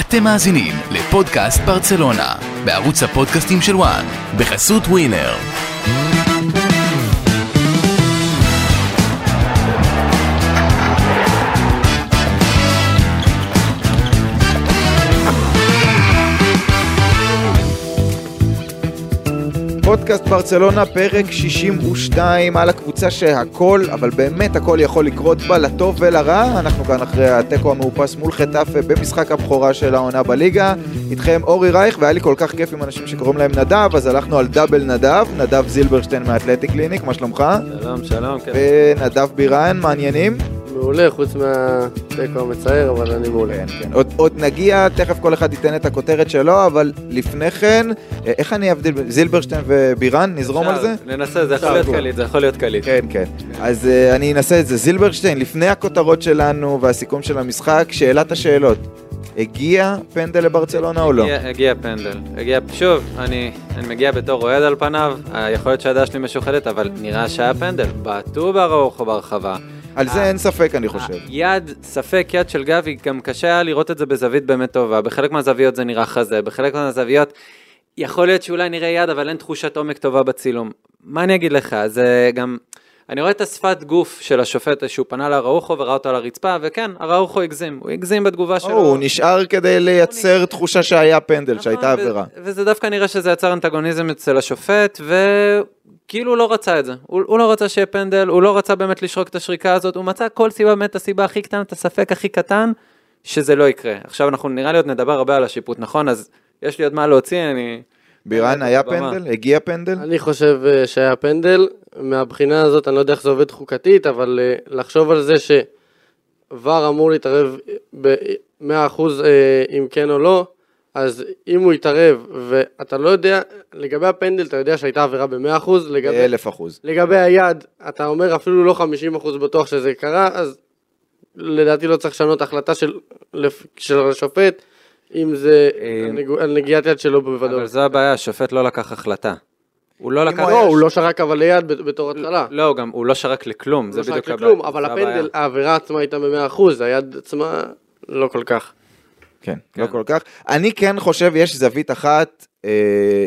אתם מאזינים לפודקאסט ברצלונה, בערוץ הפודקאסטים של וואן, בחסות ווינר. פודקאסט ברצלונה, פרק 62 על הקבוצה שהכל, אבל באמת הכל יכול לקרות בה, לטוב ולרע. אנחנו כאן אחרי התיקו המאופס מול חטאפה במשחק הבכורה של העונה בליגה. איתכם אורי רייך, והיה לי כל כך כיף עם אנשים שקוראים להם נדב, אז הלכנו על double נדב, נדב זילברשטיין מ Athletic Clinic, מה שלומך? שלום, שלום, כן. ונדב בירן, מה העניינים? מעולה, חוץ מהתיקו המצער, אבל אני מעולה. כן, כן. עוד, עוד נגיע, תכף כל אחד ייתן את הכותרת שלו, אבל לפני כן, אה, איך אני אבדיל, בין זילברשטיין ובירן, נזרום על זה? ננסה, זה יכול להיות קליט, זה יכול להיות קליט. כן, כן. אז uh, אני אנסה את זה. זילברשטיין, לפני הכותרות שלנו והסיכום של המשחק, שאלת השאלות. הגיע פנדל לברצלונה או לא? הגיע, פנדל. הגיע, שוב, אני, אני מגיע בתור אוהד על פניו, יכול להיות שהדעה שלי משוחדת, אבל נראה שהיה פנדל. בעטו ברוך או ברחבה. על זה אין ספק, אני חושב. יד, ספק יד של גבי, גם קשה היה לראות את זה בזווית באמת טובה. בחלק מהזוויות זה נראה חזה, בחלק מהזוויות יכול להיות שאולי נראה יד, אבל אין תחושת עומק טובה בצילום. מה אני אגיד לך, זה גם... אני רואה את השפת גוף של השופט שהוא פנה לאראוחו וראה אותו על הרצפה, וכן, אראוחו הגזים, הוא הגזים בתגובה שלו. הוא נשאר כדי לייצר תחושה שהיה פנדל, נכון, שהייתה עבירה. וזה דווקא נראה שזה יצר אנטגוניזם אצל השופט, וכאילו הוא לא רצה את זה. הוא, הוא לא רצה שיהיה פנדל, הוא לא רצה באמת לשרוק את השריקה הזאת, הוא מצא כל סיבה, באמת הסיבה הכי קטנה, את הספק הכי קטן, שזה לא יקרה. עכשיו אנחנו נראה לי עוד נדבר הרבה על השיפוט, נכון? אז יש לי עוד מה להוציא, אני... בירן, היה פנדל? הגיע פנדל? אני חושב אה, שהיה פנדל, מהבחינה הזאת אני לא יודע איך זה עובד חוקתית, אבל אה, לחשוב על זה שוואר אמור להתערב ב-100% אה, אם כן או לא, אז אם הוא יתערב ואתה לא יודע, לגבי הפנדל אתה יודע שהייתה עבירה ב-100%, לגבי, אלף אחוז. לגבי היד אתה אומר אפילו לא 50% בטוח שזה קרה, אז לדעתי לא צריך לשנות החלטה של, של השופט. אם זה על נגיעת יד שלו בוודאות. אבל זו הבעיה, השופט לא לקח החלטה. הוא לא לקח... לא, הוא לא שרק אבל ליד בתור התחלה. לא, גם הוא לא שרק לכלום, זה לא בדיוק הבעיה. לא שרק לכלום, אבל הפנדל, העבירה עצמה הייתה ב-100%, היד עצמה לא כל כך. כן, לא כל כך. אני כן חושב, יש זווית אחת,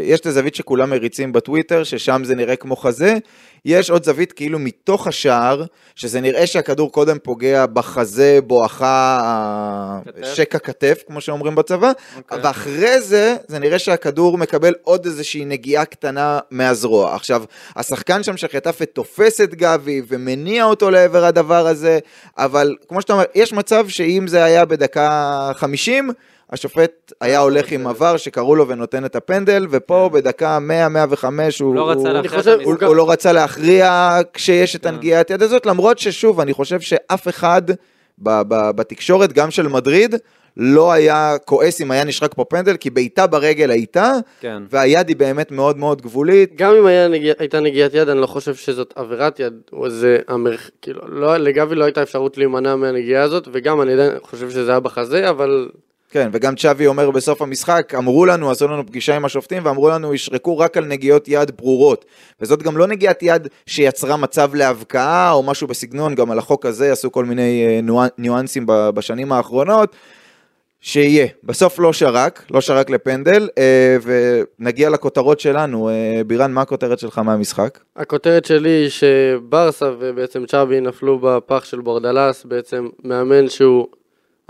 יש את הזווית שכולם מריצים בטוויטר, ששם זה נראה כמו חזה, יש עוד זווית כאילו מתוך השער, שזה נראה שהכדור קודם פוגע בחזה, בואכה שקע כתף, כמו שאומרים בצבא, okay. אוקיי. ואחרי זה, זה נראה שהכדור מקבל עוד איזושהי נגיעה קטנה מהזרוע. עכשיו, השחקן שם של חטאפה תופס את גבי ומניע אותו לעבר הדבר הזה, אבל כמו שאתה אומר, יש מצב שאם זה היה בדקה 50, השופט היה הולך עם עבר שקראו לו ונותן את הפנדל, ופה בדקה 100-105 הוא, לא רצה הוא, להכריע הוא, המשחק. הוא לא רצה להכריע כשיש את כן. הנגיעת יד הזאת, למרות ששוב, אני חושב שאף אחד ב- ב- בתקשורת, גם של מדריד, לא היה כועס אם היה נשרק פה פנדל, כי בעיטה ברגל הייתה, כן. והיד היא באמת מאוד מאוד גבולית. גם אם היה נגיע, הייתה נגיעת יד, אני לא חושב שזאת עבירת יד, או זה המרח... כאילו, לא, לגבי לא הייתה אפשרות להימנע מהנגיעה הזאת, וגם אני עדיין חושב שזה היה בחזה, אבל כן, וגם צ'אבי אומר בסוף המשחק, אמרו לנו, עשו לנו פגישה עם השופטים, ואמרו לנו, ישרקו רק על נגיעות יד ברורות. וזאת גם לא נגיעת יד שיצרה מצב להבקעה, או משהו בסגנון, גם על החוק הזה עשו כל מיני אה, ניואנ- ניואנסים בשנים האחרונות. שיהיה, בסוף לא שרק, לא שרק לפנדל, אה, ונגיע לכותרות שלנו. אה, בירן, מה הכותרת שלך מהמשחק? הכותרת שלי היא שברסה ובעצם צ'אבי נפלו בפח של בורדלס, בעצם מאמן שהוא,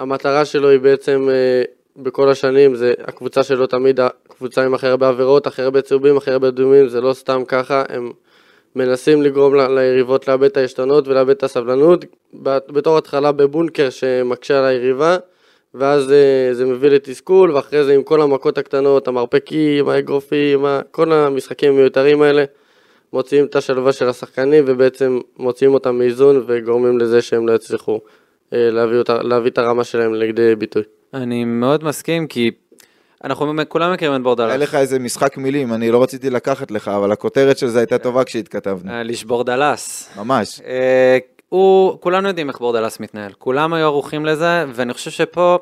המטרה שלו היא בעצם אה, בכל השנים, זה הקבוצה שלו תמיד הקבוצה עם הכי הרבה עבירות, הכי הרבה צהובים, הכי הרבה אדומים, זה לא סתם ככה, הם מנסים לגרום ליריבות לאבד את העשתונות ולאבד את הסבלנות, בתור התחלה בבונקר שמקשה על היריבה. ואז אה, זה מביא לתסכול, ואחרי זה עם כל המכות הקטנות, המרפקים, האגרופים, כל המשחקים המיותרים האלה, מוציאים את השלווה של השחקנים ובעצם מוציאים אותם מאיזון וגורמים לזה שהם לא יצליחו להביא, אותה, להביא את הרמה שלהם לידי ביטוי. אני מאוד מסכים, כי אנחנו כולם מכירים את חוזה בורדלס. לך איזה משחק מילים, אני לא רציתי לקחת לך, אבל הכותרת של זה הייתה טובה כשהתכתבנו. אה, לשבור דלס. ממש. אה, הוא, כולנו יודעים איך בורדלס מתנהל, כולם היו ערוכים לזה, ואני חושב שפה,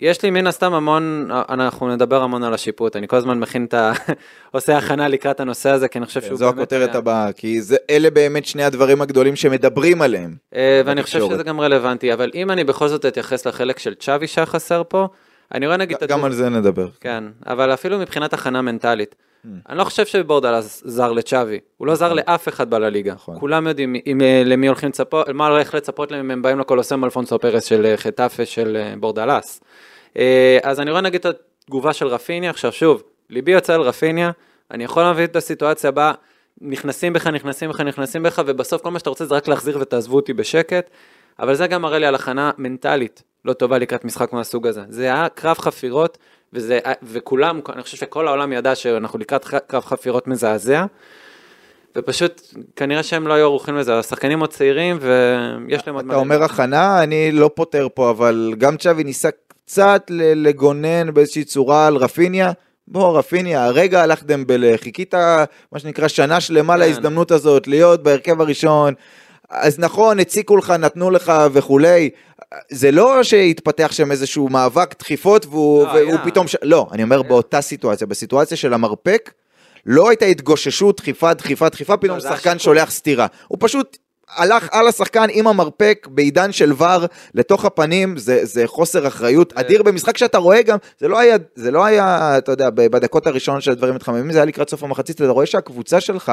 יש לי מן הסתם המון, אנחנו נדבר המון על השיפוט, אני כל הזמן מכין את ה... עושה הכנה לקראת הנושא הזה, כי אני חושב שהוא זו באמת... הכותרת היה- הבאה, כי זה, אלה באמת שני הדברים הגדולים שמדברים עליהם. אה, ואני חושב. שזה גם רלוונטי, אבל אם אני בכל זאת אתייחס לחלק של צ'אבי שהיה חסר פה, אני רואה נגיד... את גם על זה נדבר. כן, אבל אפילו מבחינת הכנה מנטלית. Hmm. אני לא חושב שבורדלס זר לצ'אבי, הוא לא זר לאף אחד בליגה. נכון. כולם יודעים אה, למי הולכים לצפות, מה הולך לצפות להם אם הם באים לקולוסם אלפונסו פרס של אה, חטאפה של אה, בורדלס. אז אני רואה נגיד את התגובה של רפיניה, עכשיו שוב, ליבי יוצא על רפיניה, אני יכול להבין את הסיטואציה הבאה, נכנסים בך, נכנסים בך, נכנסים בך, ובסוף כל מה שאתה רוצה זה רק להחזיר ותעזבו אותי בשקט, אבל זה גם מראה לי על הכנה מנטלית לא טובה לקראת משחק מהסוג הזה. זה היה קרב חפירות, וזה, וכולם, אני חושב שכל העולם ידע שאנחנו לקראת קרב חפירות מזעזע, ופשוט כנראה שהם לא היו ערוכים לזה, השחקנים עוד צעירים ויש להם עוד אתה אומר הכנה, אני לא פותר פה, אבל גם צ'אבי ניסה קצת לגונן באיזושהי צורה על רפיניה. בוא, רפיניה, הרגע הלך דמבלה, חיכית, מה שנקרא, שנה שלמה כן. להזדמנות הזאת, להיות בהרכב הראשון. אז נכון, הציקו לך, נתנו לך וכולי. זה לא שהתפתח שם איזשהו מאבק דחיפות והוא, לא, והוא היה. פתאום... ש... לא, אני אומר באותה סיטואציה, בסיטואציה של המרפק, לא הייתה התגוששות, דחיפה, דחיפה, דחיפה, פתאום לא, שחקן. שולח סטירה. הוא פשוט הלך על השחקן עם המרפק בעידן של ור לתוך הפנים, זה, זה חוסר אחריות אדיר במשחק שאתה רואה גם, זה לא היה, זה לא היה, אתה יודע, בדקות הראשונות של הדברים מתחממים, זה היה לקראת סוף המחצית, אתה רואה שהקבוצה שלך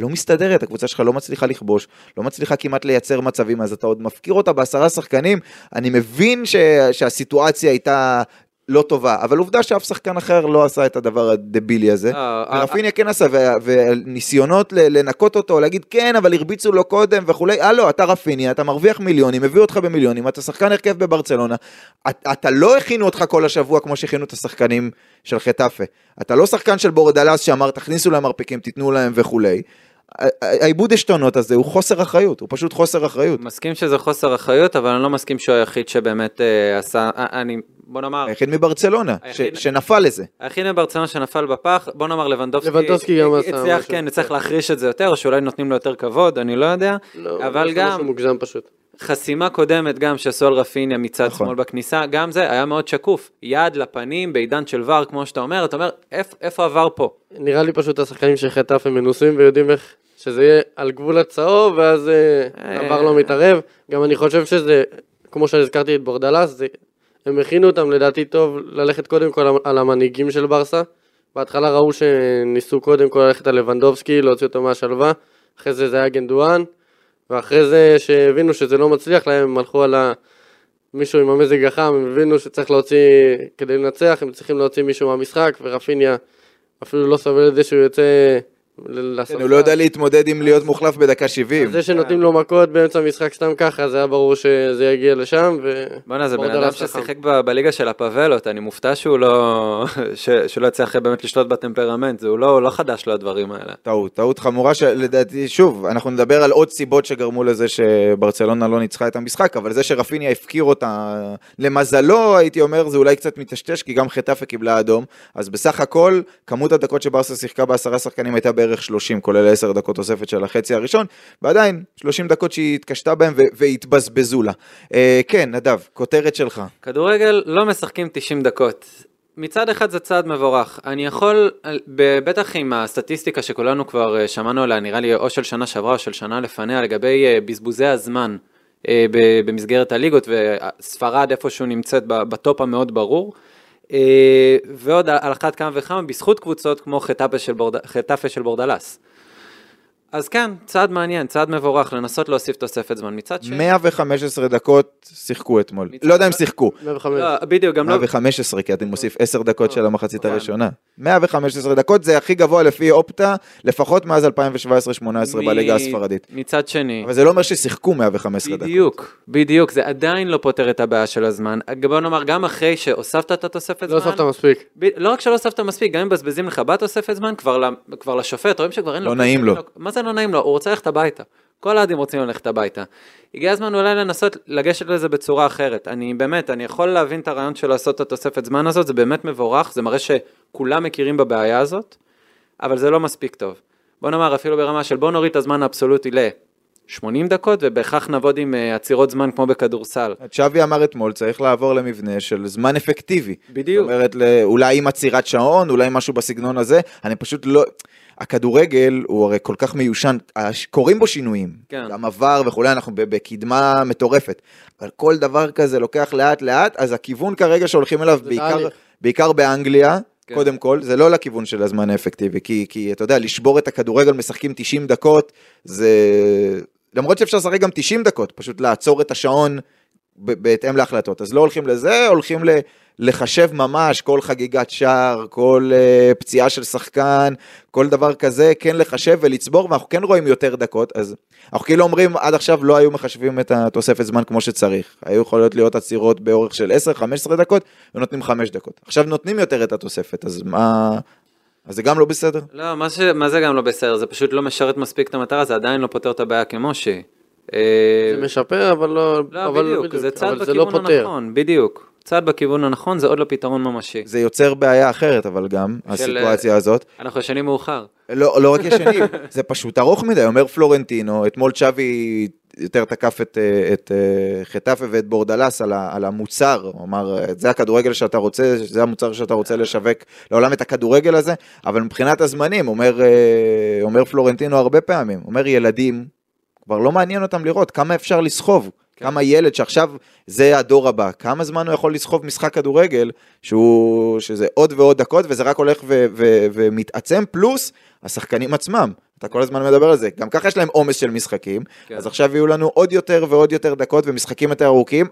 לא מסתדרת, הקבוצה שלך לא מצליחה לכבוש, לא מצליחה כמעט לייצר מצבים, אז אתה עוד מפקיר אותה בעשרה שחקנים, אני מבין ש, שהסיטואציה הייתה... לא טובה, אבל עובדה שאף שחקן אחר לא עשה את הדבר הדבילי הזה. לא, ורפיניה כן עשה, וניסיונות לנקות אותו, להגיד כן, אבל הרביצו לו קודם וכולי, אה לא, אתה רפיניה, אתה מרוויח מיליונים, הביאו אותך במיליונים, אתה שחקן הרכב בברצלונה, את- אתה לא הכינו אותך כל השבוע כמו שהכינו את השחקנים של חטאפה. אתה לא שחקן של בורדלס שאמר תכניסו להם מרפקים, תיתנו להם וכולי. העיבוד עשתונות הזה הוא חוסר אחריות, הוא פשוט חוסר אחריות. מסכים שזה חוסר אחריות, אבל אני לא מסכים שהוא היחיד שבאמת אה, עשה, אה, אני, בוא נאמר, היחיד מברצלונה, ש- שנפל לזה. היחיד מברצלונה שנפל בפח, בוא נאמר לבנדובסקי, לבנדובסקי גם עשה הצליח. כן, הצליח להחריש את זה יותר, או שאולי נותנים לו יותר כבוד, אני לא יודע, לא, אבל זה גם, משהו מוגזם פשוט. חסימה קודמת גם שעשו על רפיניה מצד נכון. שמאל בכניסה, גם זה היה מאוד שקוף, יד לפנים בעידן של ור, כמו שאתה אומר, אתה אומר, "איפ- איפה עבר פה? נראה לי פשוט השחקנים של חטף הם מנוסים ויודעים איך שזה יהיה על גבול הצהוב ואז אה, אה. עבר לא מתערב. גם אני חושב שזה, כמו שהזכרתי את בורדלס, זה, הם הכינו אותם לדעתי טוב ללכת קודם כל על המנהיגים של ברסה. בהתחלה ראו שניסו קודם כל ללכת על לבנדובסקי, להוציא אותו מהשלווה, אחרי זה זה היה גנדואן, ואחרי זה שהבינו שזה לא מצליח להם, הם הלכו על. מישהו עם המזג החם, הם הבינו שצריך להוציא, כדי לנצח, הם צריכים להוציא מישהו מהמשחק, ורפיניה אפילו לא סובל את זה שהוא יוצא לספסל. כן, הוא לא יודע להתמודד עם להיות מוחלף בדקה 70. זה שנותנים לו מכות באמצע המשחק סתם ככה, זה היה ברור שזה יגיע לשם, ו... בואנה, זה בן אדם. ששיחק ב- בליגה של הפאבלות, אני מופתע שהוא לא, ש- שהוא לא יצליח באמת לשלוט בטמפרמנט, זה הוא לא לא חדש לו הדברים האלה. טעות, טעות חמורה שלדעתי, שוב, אנחנו נדבר על עוד סיבות שגרמו לזה שברצלונה לא ניצחה את המשחק, אבל זה שרפיניה הפקיר אותה, למזלו, הייתי אומר, זה אולי קצת מטשטש, כי גם חטאפה קיבלה אדום, אז בסך הכל, כמות הדקות שברסה שיחקה בעשרה שחקנים הייתה בערך 30, כולל 10 דקות תוספת של החצי הראשון, ועדיין, 30 דקות שהיא התקשתה בהם והתבזבזו לה. אה, כן, נדב, כותרת שלך. כדורגל לא משחקים 90 דקות. מצד אחד זה צעד מבורך, אני יכול, בטח עם הסטטיסטיקה שכולנו כבר אה, שמענו עליה, נראה לי או של שנה שעברה או של שנה לפניה, לגבי אה, בזבוזי הזמן אה, במסגרת הליגות, וספרד איפשהו נמצאת בטופ המאוד ברור. אה, ועוד על אחת כמה וכמה, בזכות קבוצות כמו חטאפה של, בורד... חטאפה של בורדלס. אז כן, צעד מעניין, צעד מבורך, לנסות להוסיף תוספת זמן. מצד שני... 115 דקות שיחקו אתמול. לא יודע אם שיחקו. 105. לא, בדיוק, גם לא... 115, כי אתה מוסיף 10 דקות של המחצית נכון. הראשונה. 115 דקות זה הכי גבוה לפי אופטה, לפחות מאז 2017-2018 מ- בליגה הספרדית. מצד שני, אבל זה לא אומר ששיחקו 115 דקות. בדיוק, בדיוק, זה עדיין לא פותר את הבעיה של הזמן. בוא נאמר, גם אחרי שהוספת את התוספת זמן, לא הוספת מספיק. ב- לא רק שלא הוספת מספיק, גם אם מבזבזים לך בתוספת זמן, כבר, ל- כבר לשופט, רואים שכבר אין לו... לא נעים לו. מה זה לא נעים לו? הוא רוצה ללכת הביתה. כל האוהדים רוצים ללכת הביתה. הגיע הזמן אולי לנסות לגשת לזה בצורה אחרת. אני באמת, אני יכול להבין את הרעיון של לעשות את התוספת זמן הזאת, זה באמת מבורך, זה מראה שכולם מכירים בבעיה הזאת, אבל זה לא מספיק טוב. בוא נאמר, אפילו ברמה של בוא נוריד את הזמן האבסולוטי ל-80 דקות, ובהכרח נעבוד עם אה, עצירות זמן כמו בכדורסל. צ'אבי אמר אתמול, צריך לעבור למבנה של זמן אפקטיבי. בדיוק. זאת אומרת, אולי עם עצירת שעון, אולי משהו בסגנון הזה, אני פשוט לא... הכדורגל הוא הרי כל כך מיושן, קורים בו שינויים, כן. גם עבר וכולי, אנחנו בקדמה מטורפת, אבל כל דבר כזה לוקח לאט לאט, אז הכיוון כרגע שהולכים אליו, בעיקר. בעיקר באנגליה, כן. קודם כל, זה לא לכיוון של הזמן האפקטיבי, כי, כי אתה יודע, לשבור את הכדורגל, משחקים 90 דקות, זה... למרות שאפשר לשחק גם 90 דקות, פשוט לעצור את השעון בהתאם להחלטות. אז לא הולכים לזה, הולכים ל... לחשב ממש כל חגיגת שער, כל uh, פציעה של שחקן, כל דבר כזה, כן לחשב ולצבור, ואנחנו כן רואים יותר דקות, אז אנחנו כאילו אומרים, עד עכשיו לא היו מחשבים את התוספת זמן כמו שצריך. היו יכולות להיות עצירות באורך של 10-15 דקות, ונותנים 5 דקות. עכשיו נותנים יותר את התוספת, אז מה... אז זה גם לא בסדר? לא, מה, ש... מה זה גם לא בסדר? זה פשוט לא משרת מספיק את המטרה, זה עדיין לא פותר את הבעיה כמו שהיא. אה, זה משפר, אבל לא... לא, אבל בדיוק, זה צעד אבל זה לא בכיוון פותר. הנכון, בדיוק. צעד בכיוון הנכון זה עוד לא פתרון ממשי. זה יוצר בעיה אחרת, אבל גם, של, הסיטואציה הזאת. אנחנו ישנים מאוחר. לא, לא רק ישנים, זה פשוט ארוך מדי, אומר פלורנטינו, אתמול צ'אבי יותר תקף את, אה, את אה, חטאפה ואת בורדלס על, ה- על המוצר, הוא אמר, זה הכדורגל שאתה רוצה, זה המוצר שאתה רוצה לשווק לעולם את הכדורגל הזה, אבל מבחינת הזמנים, אומר, אה, אומר פלורנטינו הרבה פעמים, אומר ילדים, כבר לא מעניין אותם לראות כמה אפשר לסחוב. כן. כמה ילד שעכשיו זה הדור הבא, כמה זמן הוא יכול לסחוב משחק כדורגל, שהוא, שזה עוד ועוד דקות וזה רק הולך ו, ו, ומתעצם, פלוס השחקנים עצמם. אתה כל הזמן מדבר על זה, גם ככה יש להם עומס של משחקים, כן. אז עכשיו יהיו לנו עוד יותר ועוד יותר דקות ומשחקים יותר ארוכים.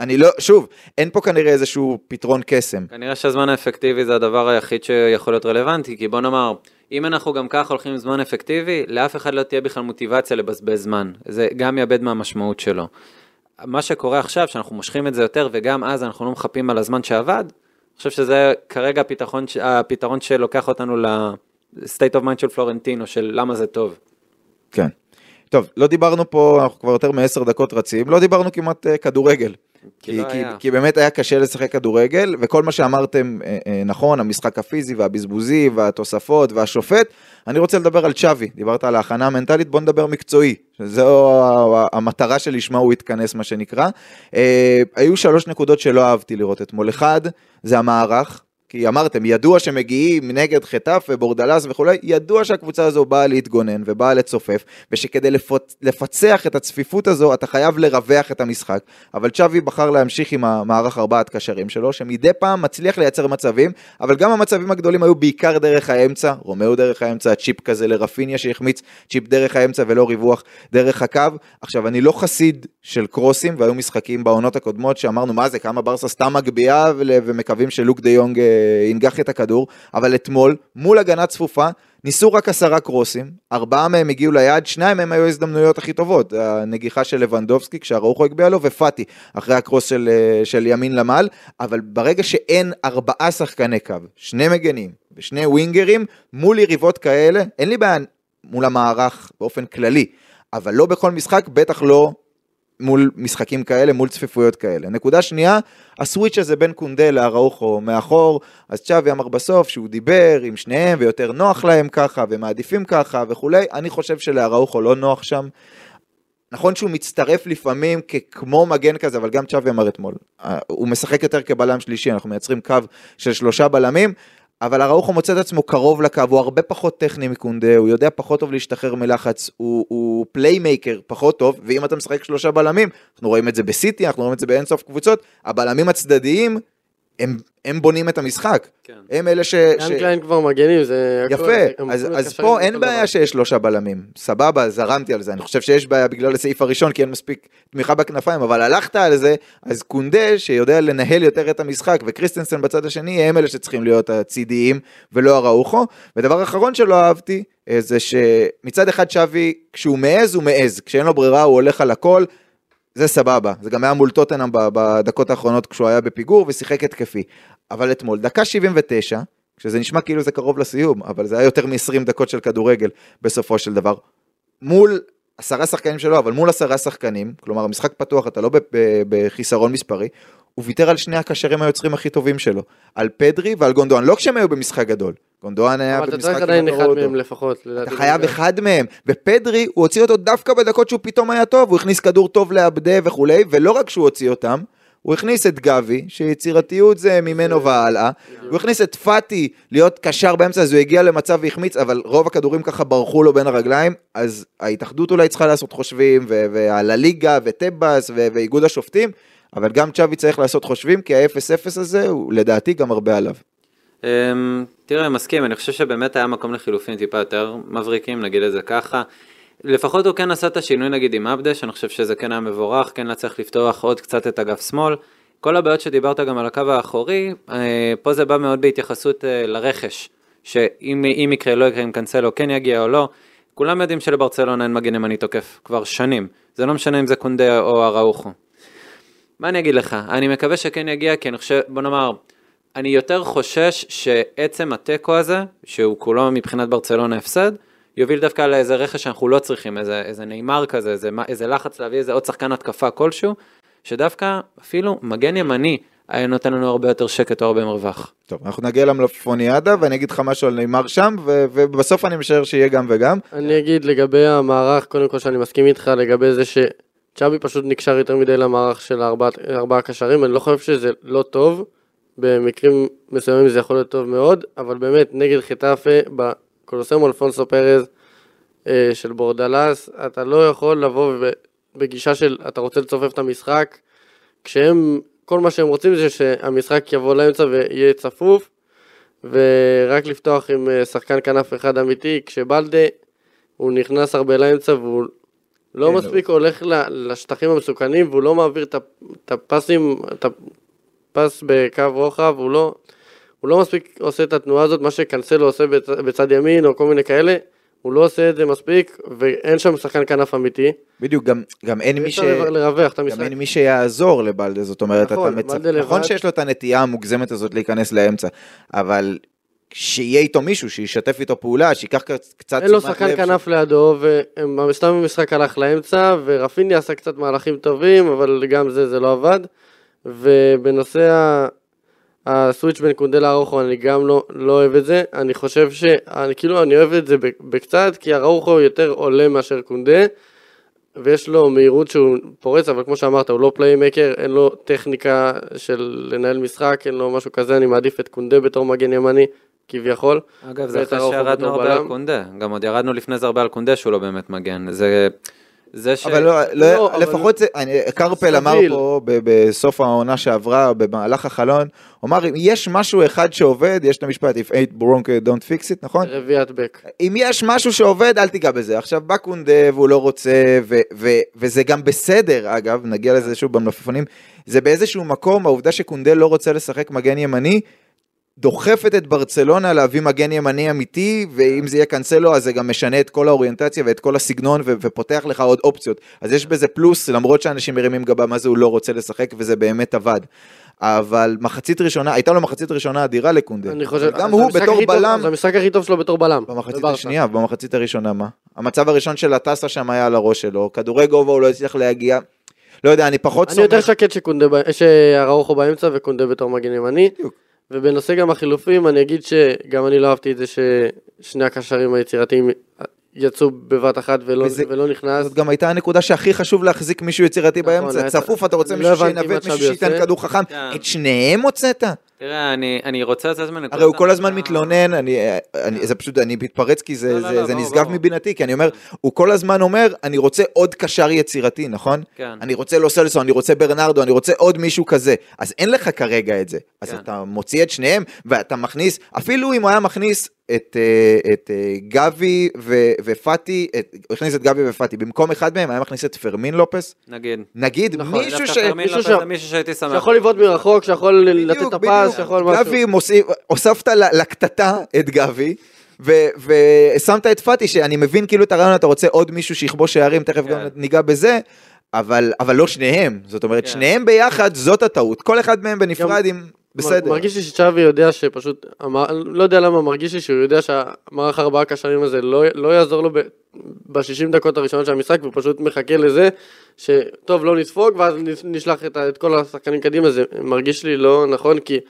אני לא, שוב, אין פה כנראה איזשהו פתרון קסם. כנראה שהזמן האפקטיבי זה הדבר היחיד שיכול להיות רלוונטי, כי בוא נאמר, אם אנחנו גם ככה הולכים עם זמן אפקטיבי, לאף אחד לא תהיה בכלל מוטיבציה לבזבז זמן. זה גם יאבד מהמשמעות שלו. מה שקורה עכשיו, שאנחנו מושכים את זה יותר, וגם אז אנחנו לא מחפים על הזמן שעבד, אני חושב שזה כרגע הפתרון, הפתרון שלוקח אותנו ל-state of mind של פלורנטינו, של למה זה טוב. כן. טוב, לא דיברנו פה, אנחנו כבר יותר מעשר דקות רצים, לא דיברנו כמעט uh, כדורגל. כי כי, לא כי, היה. כי באמת היה קשה לשחק כדורגל, וכל מה שאמרתם אה, אה, נכון, המשחק הפיזי והבזבוזי והתוספות והשופט, אני רוצה לדבר על צ'אבי, דיברת על ההכנה המנטלית, בוא נדבר מקצועי, שזו המטרה שלשמה הוא התכנס מה שנקרא. אה, היו שלוש נקודות שלא אהבתי לראות אתמול, אחד זה המערך, כי אמרתם, ידוע שמגיעים נגד חטף ובורדלס וכולי, ידוע שהקבוצה הזו באה להתגונן ובאה לצופף, ושכדי. לפצח את הצפיפות הזו, אתה חייב לרווח את המשחק. אבל צ'אבי בחר להמשיך עם המערך ארבעת קשרים שלו, שמדי פעם מצליח לייצר מצבים, אבל גם המצבים הגדולים היו בעיקר דרך האמצע, רומאו דרך האמצע, צ'יפ כזה לרפיניה שהחמיץ צ'יפ דרך האמצע ולא ריווח דרך הקו. עכשיו, אני לא חסיד של קרוסים, והיו משחקים בעונות הקודמות שאמרנו, מה זה, למה ברסה סתם מגביה ומקווים שלוק דה יונג אה, ינגח את הכדור, אבל אתמול, מול הגנה צפופה, ניסו רק עשרה קרוסים, ארבעה מהם הגיעו ליעד, שניים מהם היו ההזדמנויות הכי טובות, הנגיחה של לבנדובסקי כשהראוכו הגביה לו ופאטי אחרי הקרוס של, אה, של ימין למעל, אבל ברגע שאין ארבעה שחקני קו, שני מגנים ושני ווינגרים מול יריבות כאלה, אין לי בעיה מול המערך באופן כללי, אבל לא בכל משחק, בטח לא מול משחקים כאלה, מול צפיפויות כאלה. נקודה שנייה, ה switch הזה בין קונדה לאראוחו מאחור, אז צ'אבי אמר בסוף שהוא דיבר עם שניהם ויותר נוח להם ככה ומעדיפים ככה וכולי, אני חושב שלאראוחו לא נוח שם. נכון שהוא מצטרף לפעמים ככמו מגן כזה, אבל גם צ'אבי אמר אתמול, אה, הוא משחק יותר כבלם שלישי, אנחנו מייצרים קו של שלושה בלמים, אבל אראוחו מוצא את עצמו קרוב לקו, הוא הרבה פחות טכני מקונדה, הוא יודע פחות טוב להשתחרר מלחץ, הוא, הוא playmaker פחות טוב, ואם אתה משחק שלושה בלמים, אנחנו רואים את זה בסיטי, אנחנו רואים את זה באינסוף קבוצות, הבלמים הצדדיים, הם, הם בונים את המשחק, כן. הם אלה ש... יאן ש... קליין כבר מגנים, זה... הכל- יפה, הם אז, אז פה אין דבר. בעיה שיש שלושה בלמים, סבבה, זרמתי על זה, אני חושב שיש בעיה בגלל הסעיף הראשון, כי אין מספיק תמיכה בכנפיים, אבל הלכת על זה, אז קונדה, שיודע לנהל יותר את המשחק, וקריסטנסן בצד השני, הם אלה שצריכים להיות הצידיים, ולא אראוחו. ודבר אחרון שלא אהבתי, אה, זה שמצד אחד צ'אבי, כשהוא מעז, הוא מעז, כשאין לו ברירה, הוא הולך על הכל. זה סבבה, זה גם היה מול טוטנאם בדקות האחרונות כשהוא היה בפיגור ושיחק התקפי. אבל אתמול, דקה 79, שזה נשמע כאילו זה קרוב לסיום, אבל זה היה יותר מ-20 דקות של כדורגל בסופו של דבר. מול עשרה שחקנים שלו, אבל מול עשרה שחקנים, כלומר המשחק פתוח, אתה לא בחיסרון מספרי, הוא ויתר על שני הקשרים היוצרים הכי טובים שלו, על פדרי ועל גונדואן, לא כשהם היו במשחק גדול. גונדואן היה אבל אתה במשחק צריך עדיין אחד. מהם לפחות. אתה חייב. אחד מהם, ופדרי, הוא הוציא אותו דווקא בדקות שהוא פתאום היה טוב, הוא הכניס כדור טוב לעבדה וכולי, ולא רק שהוא הוציא אותם, הוא הכניס את גבי, שיצירתיות זה ממנו והלאה, הוא הכניס את פאטי להיות קשר באמצע, אז הוא הגיע למצב והחמיץ, אבל רוב הכדורים ככה ברחו לו בין הרגליים, אז ההתאחדות אולי צריכה לעשות חושבים, ועל הליגה, וטבאס, ואיגוד השופטים, אבל גם צ'אבי צריך לעשות חושבים, כי ה-0-0 הזה, הוא לדעתי גם הרבה עליו. אמ, תראה, מסכים, אני חושב שבאמת היה מקום לחילופים טיפה יותר מבריקים, נגיד את זה ככה. לפחות הוא כן עשה את השינוי נגיד עם עבדש, אני חושב שזה כן היה מבורך, כן היה צריך לפתוח עוד קצת את אגף שמאל. כל הבעיות שדיברת גם על הקו האחורי, אה, פה זה בא מאוד בהתייחסות אה, לרכש, שאם אם יקרה לא יקרה, אם קנסלו כן יגיע או לא, כולם יודעים שלברצלונה אין מגן ימני תוקף, כבר שנים. זה לא משנה אם זה קונדה או אראוחו. מה אני אגיד לך, אני מקווה שכן יגיע, כי אני חושב, בוא נאמר, אני יותר חושש שעצם התיקו הזה, שהוא כולו מבחינת ברצלונה הפסד, יוביל דווקא לאיזה רכש שאנחנו לא צריכים, איזה, איזה נאמר כזה, איזה, איזה לחץ להביא איזה עוד שחקן התקפה כלשהו, שדווקא אפילו מגן ימני היה נותן לנו הרבה יותר שקט או הרבה מרווח. טוב, אנחנו נגיע למלפוניאדה, ואני אגיד לך משהו על נאמר שם, ו- ובסוף אני משער שיהיה גם וגם. אני אגיד לגבי המערך, קודם כל שאני מסכים איתך לגבי זה שצ'אבי פשוט נקשר יותר מדי למערך של ארבעה קשרים, אני לא חושב שזה לא טוב, במקרים מסוימים זה יכול להיות טוב מאוד, אבל באמת נגד חטאפה, בקולוסיאום אלפונסו פרז אה, של בורדלס, אתה לא יכול לבוא בגישה של אתה רוצה לצופף את המשחק, כשהם, כל מה שהם רוצים זה שהמשחק יבוא לאמצע ויהיה צפוף, ורק לפתוח עם אה, שחקן כנף אחד אמיתי, כשבלדה הוא נכנס הרבה לאמצע והוא לא כן, מספיק הולך ל- לשטחים המסוכנים והוא לא מעביר את הפסים, את הפס בקו רוחב, הוא לא, הוא לא מספיק עושה את התנועה הזאת, מה שקנסלו עושה בצ, בצד ימין או כל מיני כאלה, הוא לא עושה את זה מספיק ואין שם שחקן כנף אמיתי. בדיוק, גם, גם אין מי ש... לרווח את גם. אין מי שיעזור לבלדה, זאת אומרת, נכון, אתה מצפ... נכון לבד. שיש לו את הנטייה המוגזמת הזאת להיכנס לאמצע, אבל שיהיה איתו מישהו, שישתף איתו פעולה, שייקח קצ- קצת אין לו תשומת שחקן לב, כנף לידו, וסתם המשחק הלך לאמצע, ורפיניה עשה קצת מהלכים טובים, אבל גם זה, זה לא עבד. ובנושא ה switch בין קונדה לארוחו, אני גם לא, לא אוהב את זה. אני חושב ש... אני, כאילו, אני אוהב את זה בקצת, כי ארוחו יותר עולה מאשר קונדה, ויש לו מהירות שהוא פורץ, אבל כמו שאמרת, הוא לא playmaker, אין לו טכניקה של לנהל משחק, אין לו משהו כזה, אני מעדיף את קונדה בתור מגן ימני, כביכול. אגב, זה אחרי שירדנו הרבה על בלם. קונדה, גם עוד ירדנו לפני זה הרבה על קונדה שהוא לא באמת מגן. זה... זה ש... אבל לא, לא, לא, לפחות זה, אני, קרפל אמר. פה ב- בסוף העונה שעברה, במהלך החלון, הוא אמר אם יש משהו אחד שעובד, יש את המשפט, If eight bronco don't fix it, נכון? רביעיית בק. אם יש משהו שעובד, אל תיגע בזה. עכשיו בא קונדה והוא לא רוצה, ו- ו- וזה גם בסדר, אגב, נגיע לזה שוב במלפפונים, זה באיזשהו מקום, העובדה שקונדה לא רוצה לשחק מגן ימני, דוחפת את ברצלונה להביא מגן ימני אמיתי, ואם זה יהיה קאנסלו, אז זה גם משנה את כל האוריינטציה ואת כל הסגנון, ו- ופותח לך עוד אופציות. אז יש בזה פלוס, למרות שאנשים מרימים גבה מה זה הוא לא רוצה לשחק, וזה באמת עבד. אבל מחצית ראשונה, הייתה לו מחצית ראשונה אדירה לקונדה. אני חושב, גם הוא בתור בלם, זה המשחק הכי טוב שלו בתור בלם. במחצית. השנייה, במחצית הראשונה מה? המצב הראשון של הטסה שם היה על הראש שלו, כדורי גובה הוא לא הצליח להגיע. לא יודע, אני פחות אני יותר שקט שקונדה, שאראוחו באמצע וקונדה בתור מגן ימני. בדיוק. ובנושא גם החילופים, אני אגיד שגם אני לא אהבתי את זה ששני הקשרים היצירתיים יצאו בבת אחת ולא, וזה- ולא נכנס. זאת גם הייתה הנקודה שהכי חשוב להחזיק מישהו יצירתי נכון, באמצע, צפוף, אתה רוצה מישהו לא הבנתי שינווט, מישהו שייתן. כדור חכם, כן. את שניהם הוצאת? תראה, אני, אני רוצה לצאת מנקודת... הרי הוא כל הזמן מתלונן, אני, אני, זה פשוט, אני מתפרץ כי זה, לא, לא, זה, לא, זה ברור, נשגב ברור. מבינתי, כי אני אומר, הוא כל הזמן אומר, אני רוצה עוד קשר יצירתי, נכון? כן. אני רוצה לוסלסון, אני רוצה ברנרדו, אני רוצה עוד מישהו כזה. אז אין לך כרגע את זה. אז כן. אתה מוציא את שניהם, ואתה מכניס, אפילו אם הוא היה מכניס את, אה, את אה, גבי ו- ופאטי, את- הוא הכניס את גבי ופאטי, במקום אחד מהם היה מכניס את פרמין לופס, נגיד. נגיד נכון, מישהו ש... מישהו ש- זה מישהו שהייתי שמח. שיכול לבעוט מרחוק, שיכול לתת את הפס. שיכול משהו. גבי מוסיף, הוספת לקטטה את גבי. ו- ושמת את פאטי שאני מבין כאילו את הרעיון אתה רוצה עוד מישהו שיכבוש שערים תכף כן. גם ניגע בזה אבל אבל לא שניהם זאת אומרת כן. שניהם ביחד זאת הטעות כל אחד מהם בנפרד עם בסדר. מרגיש לי שצ'אבי יודע שפשוט, לא יודע למה, מרגיש לי שהוא יודע שהמערך ארבעה קשרים הזה לא, לא יעזור לו ב-60 דקות הראשונות של המשחק, והוא פשוט מחכה לזה, שטוב, לא נספוג, ואז נשלח את, את כל השחקנים קדימה, זה מרגיש לי לא נכון, כי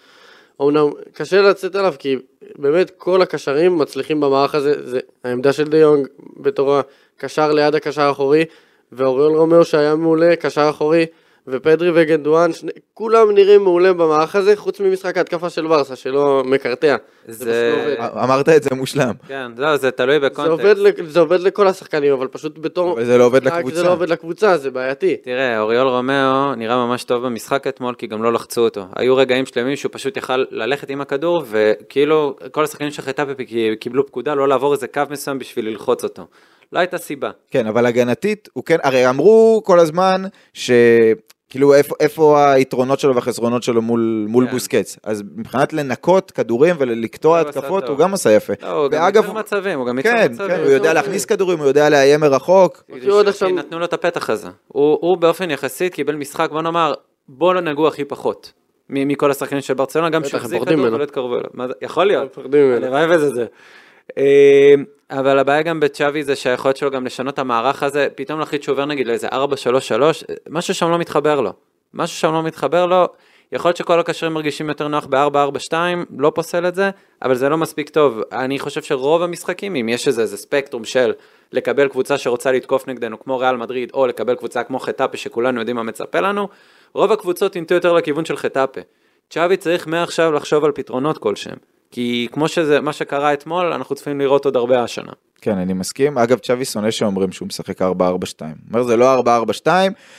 אומנם קשה לצאת עליו, כי באמת כל הקשרים מצליחים במערך הזה, זה העמדה של דה יונג בתור הקשר ליד הקשר האחורי, ואוריול רומאו שהיה מעולה, קשר אחורי, ופדרי וגנדואן, שני, כולם נראים מעולה במערך הזה, חוץ ממשחק ההתקפה של ברסה, שלא מקרטע. זה- פשוט לא עובד. אמרת את זה מושלם. כן, לא, זה תלוי זה בקונטקסט. עובד, ל- זה עובד לכל השחקנים, אבל פשוט בתור... אבל זה לא עובד לקבוצה. זה לא עובד לקבוצה, זה בעייתי. תראה, אוריול רומאו נראה ממש טוב במשחק אתמול, כי גם לא לחצו אותו. היו רגעים שלמים שהוא פשוט יכל ללכת עם הכדור, וכאילו כל השחקנים של חטאפה קיבלו פקודה לא לעבור איזה קו מסוים בשביל ללחוץ אותו. לא הייתה סיבה. כן, אבל הגנתית, הוא כן, הרי אמרו כל הזמן ש... כאילו איפה, איפה היתרונות שלו והחסרונות שלו מול, מול כן. בוסקץ. אז מבחינת לנקות כדורים ולקטוע התקפות. הוא גם עשה יפה. לא, הוא גם ואגב, יוצר מצבים, הוא גם יוצר כן, מצבים. כן, הוא יודע להכניס כדורים, הוא יודע לאיים מרחוק. כי נתנו לו את הפתח הזה. הוא, הוא באופן יחסית קיבל משחק, בוא נאמר, בוא לא נגעו הכי פחות. מ- מכל השחקנים של ברצלונה, גם בטח, שהוא הם החזיק פוחדים כדור. ולא התקרבו אליו. יכול להיות. הלוואי וזה זה. אבל הבעיה גם בצ'אבי זה שהיכולת שלו גם לשנות את המערך הזה, פתאום להחליט שהוא עובר נגיד לאיזה 4-3-3, משהו שם לא מתחבר לו. משהו שם לא מתחבר לו, יכול להיות שכל הקשרים מרגישים יותר נוח ב-4-4-2, לא פוסל את זה, אבל זה לא מספיק טוב. אני חושב שרוב המשחקים, אם יש איזה, איזה ספקטרום של לקבל קבוצה שרוצה לתקוף נגדנו, כמו ריאל מדריד, או לקבל קבוצה כמו חטאפה, שכולנו יודעים מה מצפה לנו, רוב הקבוצות ינטו יותר לכיוון של חטאפה. צ'אבי צריך מעכשיו לחשוב על פתרונות כלשהם. כי כמו שזה, מה שקרה אתמול, אנחנו צריכים לראות עוד הרבה השנה. כן, אני מסכים. אגב, צ'אבי שונא שאומרים שהוא משחק 4-4-2. אומר, זה לא 4-4-2,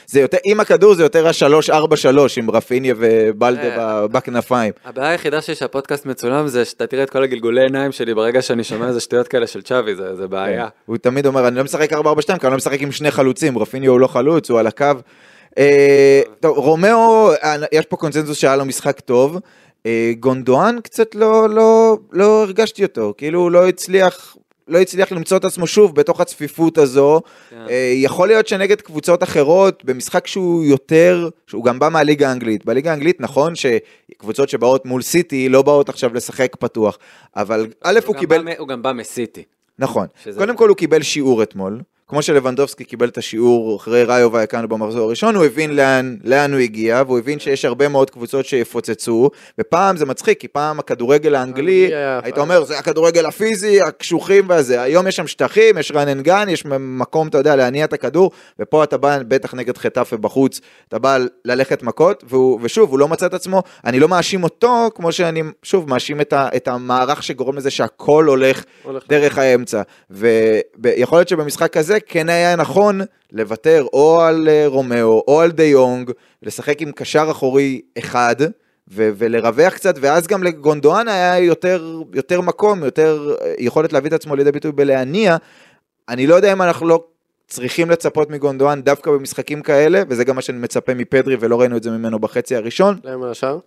זה יותר, עם הכדור זה יותר ה-3-4-3 עם רפיניה ובלדה אה. בכנפיים. הבעיה היחידה שלי שהפודקאסט מצולם זה שאתה תראה את כל הגלגולי עיניים שלי ברגע שאני שומע איזה שטויות כאלה של צ'אבי, זה, זה בעיה. כן. הוא תמיד אומר, אני לא משחק 4-4-2, כי אני לא משחק עם שני חלוצים, רפיניה הוא לא חלוץ, הוא על הקו. אה, טוב, רומאו, אה, יש פה קונצנזוס שהיה לו משחק טוב. אה, גונדואן קצת לא, לא, לא הרגשתי אותו, כאילו הוא לא הצליח, לא הצליח למצוא את עצמו שוב בתוך הצפיפות הזו. כן. אה, יכול להיות שנגד קבוצות אחרות, במשחק שהוא יותר, שהוא גם בא מהליגה האנגלית. בליגה האנגלית נכון שקבוצות שבאות מול סיטי לא באות עכשיו לשחק פתוח, אבל א' הוא גם קיבל... בא הוא גם בא מסיטי. נכון. שזה- קודם כל הוא קיבל שיעור אתמול. כמו שלבנדובסקי קיבל את השיעור אחרי ראיו ויקנו במחזור הראשון, הוא הבין לאן, לאן הוא הגיע, והוא הבין שיש הרבה מאוד קבוצות שיפוצצו, ופעם זה מצחיק, כי פעם הכדורגל האנגלי, היית אומר, זה הכדורגל הפיזי, הקשוחים והזה, היום יש שם שטחים, יש and gun, יש מקום, אתה יודע, להניע את הכדור, ופה אתה בא, בטח נגד חטאפה בחוץ, אתה בא ללכת מכות, והוא, ושוב, הוא לא מצא את עצמו, אני לא מאשים אותו, כמו שאני, שוב, מאשים את, ה, את המערך שגורם לזה שהכל הולך הולך דרך האמצע. ויכול להיות שבמשחק הזה כן היה נכון לוותר או על אה, רומאו או על דה יונג, לשחק עם קשר אחורי אחד. ו- ולרווח קצת, ואז גם לגונדואן היה יותר, יותר מקום, יותר אה, יכולת להביא את עצמו לידי ביטוי בלהניע. אני לא יודע אם אנחנו לא צריכים לצפות מגונדואן דווקא במשחקים כאלה, וזה גם מה שאני מצפה מפדרי, ולא ראינו את זה ממנו בחצי הראשון. על השאר.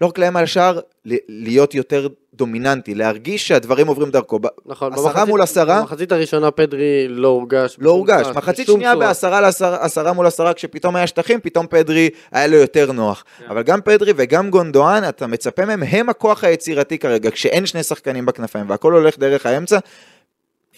לא רק להם על השאר, ל- להיות יותר דומיננטי, להרגיש שהדברים עוברים דרכו. נכון, עשרה במחצית- מול עשרה, במחצית הראשונה פדרי לא הורגש. לא הורגש. מחצית שנייה צורה. בעשרה לעשרה עשרה מול עשרה, כשפתאום היה שטחים, פתאום פדרי היה לו יותר נוח. אבל גם פדרי וגם גונדואן, אתה מצפה מהם, הם הכוח היצירתי כרגע, כשאין שני שחקנים בכנפיים והכל הולך דרך האמצע.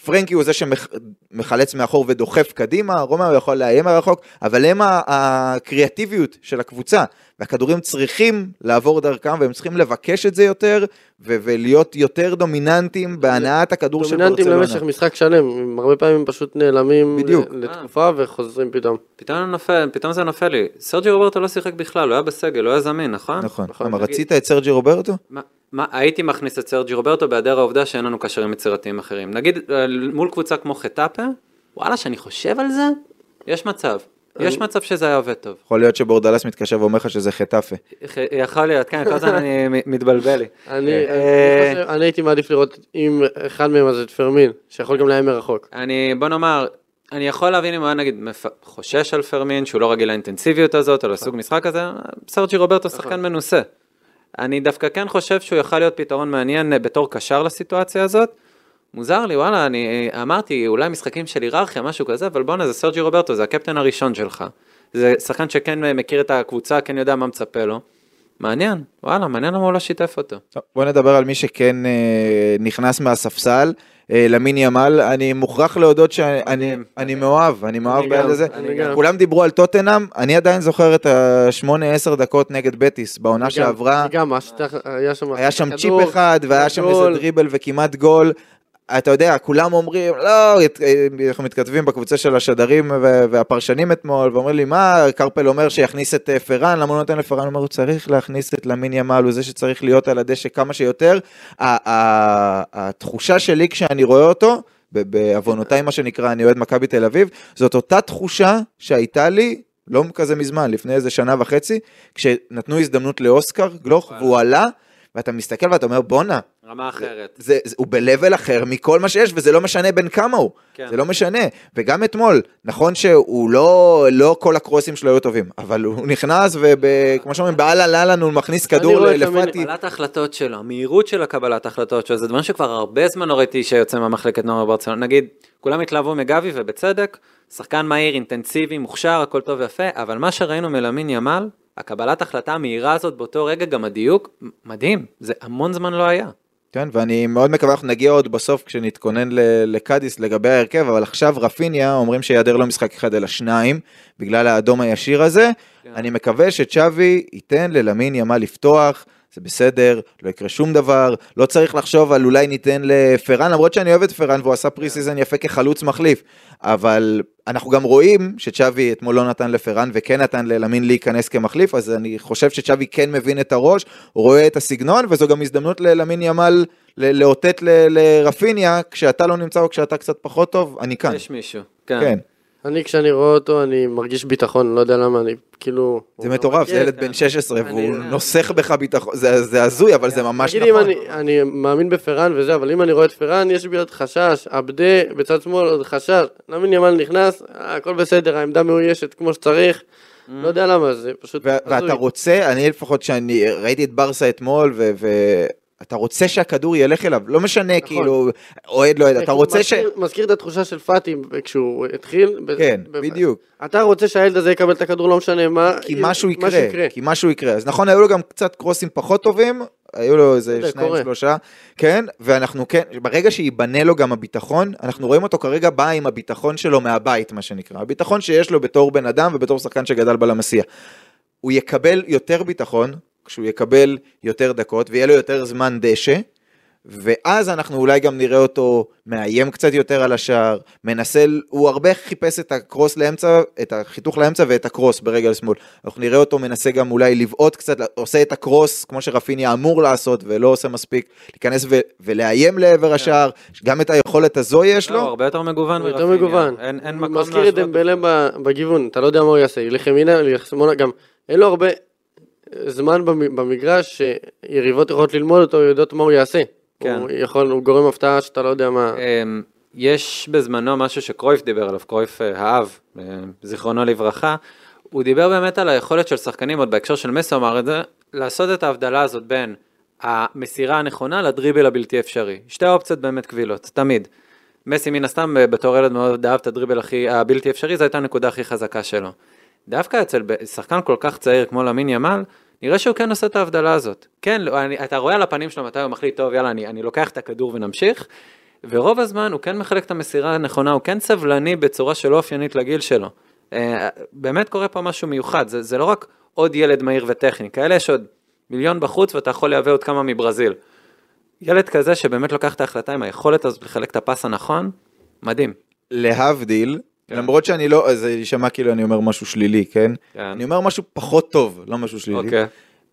פרנקי הוא זה שמחלץ מאחור ודוחף קדימה, רומאו יכול לאיים מרחוק, אבל הם הקריאטיביות של הקבוצה, והכדורים צריכים לעבור דרכם, והם צריכים לבקש את זה יותר, ו- ולהיות יותר דומיננטיים בהנעת הכדור של ברצלונה. למשך משחק שלם, הם הרבה פעמים פשוט נעלמים בדיוק. לתקופה וחוזרים פתאום. פתאום נופל, פתאום זה נופל לי. סרג'י רוברטו לא שיחק בכלל, הוא היה בסגל, הוא היה זמין, נכון? נכון, נכון. אבל רצית את סרג'י רוברטו? מה, מה, הייתי מכניס את סרג'י רוברטו בהיעדר העובדה שאין לנו קשרים יצירתיים אחרים. נגיד, אה, מול קבוצה כמו חטאפה, וואלה, שאני חושב על זה, יש מצב. יש מצב שזה היה עובד טוב. יכול להיות שבורדלס מתקשר ואומר לך שזה חטאפה. יכול להיות, כן, כל הזמן אני מתבלבל לי. אני אה, אני הייתי מעדיף לראות אם אחד מהם אז את פרמין, שיכול גם לאיים מרחוק. אני, בוא נאמר, אני יכול להבין אם הוא היה נגיד. חושש על פרמין, שהוא לא רגיל לאינטנסיביות הזאת, או לסוג משחק הזה, סרג'י רוברטו שחקן מנוסה. אני דווקא כן חושב שהוא יכל להיות פתרון מעניין אה, בתור קשר לסיטואציה הזאת. מוזר לי, וואלה, אני אה, אמרתי, אולי משחקים של היררכיה, משהו כזה, אבל בואנה, זה סרג'י רוברטו, זה הקפטן הראשון שלך. זה שחקן שכן אה, מכיר את הקבוצה, כן יודע מה מצפה לו. מעניין, וואלה, מעניין למה הוא לא שיתף אותו. טוב, בוא נדבר על מי שכן אה, נכנס מהספסל, אה, למין ימל. אני מוכרח להודות שאני מאוהב, אני מאוהב אני בעד הזה. כולם דיברו על טוטנאם, אני עדיין זוכר את ה-8-10 דקות נגד בטיס בעונה שעברה. גם, היה שם צ'יפ אחד, והיה שם איזה. דריבל וכמעט גול. אתה יודע, כולם אומרים, לא, אנחנו מתכתבים בקבוצה של השדרים והפרשנים אתמול, ואומרים לי, מה, קרפל אומר שיכניס את אה, פרן, למה הוא נותן לפרן? הוא אומר, הוא צריך להכניס את למין ימל, הוא זה שצריך להיות על הדשא כמה שיותר. התחושה שלי כשאני רואה אותו, בעוונותיי מה שנקרא, אני אוהד מכבי תל אביב, זאת אותה תחושה שהייתה לי לא כזה מזמן, לפני איזה שנה וחצי, כשנתנו הזדמנות לאוסקר גלוך, והוא עלה, ואתה מסתכל ואתה אומר, בואנה, רמה אחרת. זה, זה, הוא ב-level אחר מכל מה שיש, וזה לא משנה בין כמה הוא. כן. זה לא משנה. וגם אתמול, נכון שהוא לא, לא כל הקרוסים שלו היו טובים, אבל הוא נכנס וכמו שאומרים, באהלן אהלן הוא מכניס כדור רואה את המין- לפאטי. קבלת ההחלטות שלו, המהירות של הקבלת ההחלטות שלו, זה דברים שכבר הרבה זמן לא ראיתי שיוצא מהמחלקת נוער בברצלונה. נגיד, כולם התלהבו מגבי ובצדק, שחקן מהיר, אינטנסיבי, מוכשר, הכל טוב ויפה, אבל מה שראינו מלמין ימל, הקבלת החלטה המהירה הזאת באותו רגע, גם הדיוק, מדהים, זה המון זמן לא היה. כן, ואני מאוד מקווה, אנחנו נגיע עוד בסוף כשנתכונן לקאדיס לגבי ההרכב, אבל עכשיו רפיניה אומרים שיעדר לא משחק אחד אלא שניים, בגלל האדום הישיר הזה. כן. אני מקווה שצ'אבי ייתן ללמין ימל לפתוח. זה בסדר, לא יקרה שום דבר, לא צריך לחשוב על אולי ניתן לפרן, למרות שאני אוהב את פרן והוא עשה pre-season יפה כחלוץ מחליף, אבל אנחנו גם רואים שצ'אבי אתמול לא נתן לפרן וכן נתן ללמין להיכנס כמחליף, אז אני חושב שצ'אבי כן מבין את הראש, הוא רואה את הסגנון, וזו גם הזדמנות ללמין ימל לאותת לרפיניה, כשאתה לא נמצא או כשאתה קצת פחות טוב, אני כאן. יש מישהו. כן. כן, אני כשאני רואה אותו אני מרגיש ביטחון, לא יודע למה, אני כאילו... זה הוא מטורף, זה ילד בן 16 אני- והוא נוסך בך ביטחון, זה זה הזוי, אבל זה ממש תגיד אם נכון. אני, אני מאמין בפרן וזה, אבל אם אני רואה את פרן, יש בי עוד חשש, עבדה בצד שמאל עוד חשש, למין ימל נכנס, אה, הכל בסדר, העמדה מאוישת כמו שצריך, לא יודע למה, זה פשוט ו- ואתה רוצה, אני לפחות שאני ראיתי את ברסה אתמול, ואתה רוצה שהכדור ילך אליו, לא משנה כאילו, אוהד לא אוהד, אתה רוצה ש... מזכיר- מזכיר את התחושה של פאטי כשהוא התחיל. כן, ב- בדיוק. אתה רוצה שהילד הזה יקבל את הכדור, לא משנה מה. כי משהו יקרה, שיקרה. כי משהו יקרה. אז נכון, היו לו גם קצת קרוסים פחות טובים, היו לו איזה זה שניים, קורה. שלושה, כן, ואנחנו כן, ברגע שייבנה לו גם הביטחון, אנחנו רואים אותו כרגע בא עם הביטחון שלו מהבית, מה שנקרא. הביטחון שיש לו בתור בן אדם ובתור שחקן שגדל בלמסיע. הוא יקבל יותר ביטחון, כשהוא יקבל יותר דקות, ויהיה לו יותר זמן דשא, ואז אנחנו אולי גם נראה אותו מאיים קצת יותר על השער, מנסה, הוא הרבה חיפש את הקרוס לאמצע, את החיתוך לאמצע ואת הקרוס ברגל שמאל. אנחנו נראה אותו מנסה גם אולי לבעוט קצת, עושה את הקרוס כמו שרפיניה אמור לעשות ולא עושה מספיק, להיכנס ו- ולאיים לעבר השער, גם את היכולת הזו יש כן. לא, לו. הרבה יותר מגוון הוא יותר מרפיניה. מגוון. אין אין מקום מזכיר את דמבלה בגיוון, אתה לא יודע מה הוא יעשה, ילך ימינה, ילך שמאלה, גם אין לו הרבה זמן במ- במגרש שיריבות יכולות ללמוד אותו, יודעות מה הוא יעשה. כן. הוא יכול, הוא גורם הפתעה שאתה לא יודע מה. אמ, יש בזמנו משהו שקרויף דיבר עליו, קרויף אה, האב, אה, זיכרונו לברכה, הוא דיבר באמת על היכולת של שחקנים, עוד בהקשר של מסי אמר את זה, לעשות את ההבדלה הזאת בין המסירה הנכונה לדריבל הבלתי אפשרי. שתי האופציות באמת קבילות, תמיד. מסי מן הסתם אה, בתור ילד מאוד אהב את הדריבל הכי, הבלתי אפשרי, זו הייתה הנקודה הכי חזקה שלו. דווקא אצל שחקן כל כך צעיר כמו למין ימל, נראה שהוא כן עושה את ההבדלה הזאת. כן, לא, אני, אתה רואה על הפנים שלו מתי הוא מחליט, טוב, יאללה, אני, אני לוקח את הכדור ונמשיך, ורוב הזמן הוא כן מחלק את המסירה הנכונה, הוא כן סבלני בצורה שלא אופיינית לגיל שלו. אה, באמת קורה פה משהו מיוחד, זה, זה לא רק עוד ילד מהיר וטכני, כאלה יש עוד מיליון בחוץ ואתה יכול לייבא עוד כמה מברזיל. ילד כזה שבאמת לוקח את ההחלטה עם היכולת הזאת לחלק את הפס הנכון, מדהים. להבדיל. למרות שאני לא, זה יישמע כאילו אני אומר משהו שלילי, כן? כן. אני אומר משהו פחות טוב, לא משהו שלילי. אוקיי.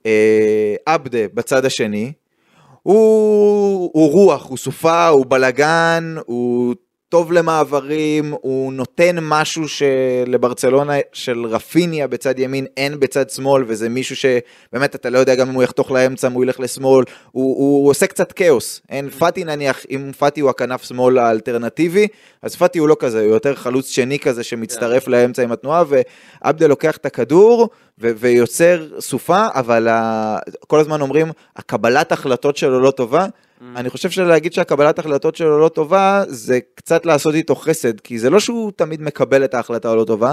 אה, עבדה בצד השני, הוא, הוא רוח, הוא סופה, הוא בלגן, הוא טוב למעברים, הוא נותן משהו שלברצלונה של רפיניה בצד ימין אין בצד שמאל, וזה מישהו שבאמת אתה לא יודע גם אם הוא יחתוך לאמצע, אם הוא ילך לשמאל, הוא, הוא, הוא עושה קצת כאוס. אין פאטי נניח, אם פאטי הוא הכנף שמאל האלטרנטיבי, אז פאטי הוא לא כזה, הוא יותר חלוץ שני כזה שמצטרף לאמצע עם התנועה, ועבדה לוקח את הכדור ו- ויוצר סופה, אבל ה- כל הזמן אומרים, הקבלת החלטות שלו לא טובה. אני חושב שלהגיד שהקבלת החלטות שלו לא טובה, זה קצת לעשות איתו חסד, כי זה לא שהוא תמיד מקבל את ההחלטה הלא טובה,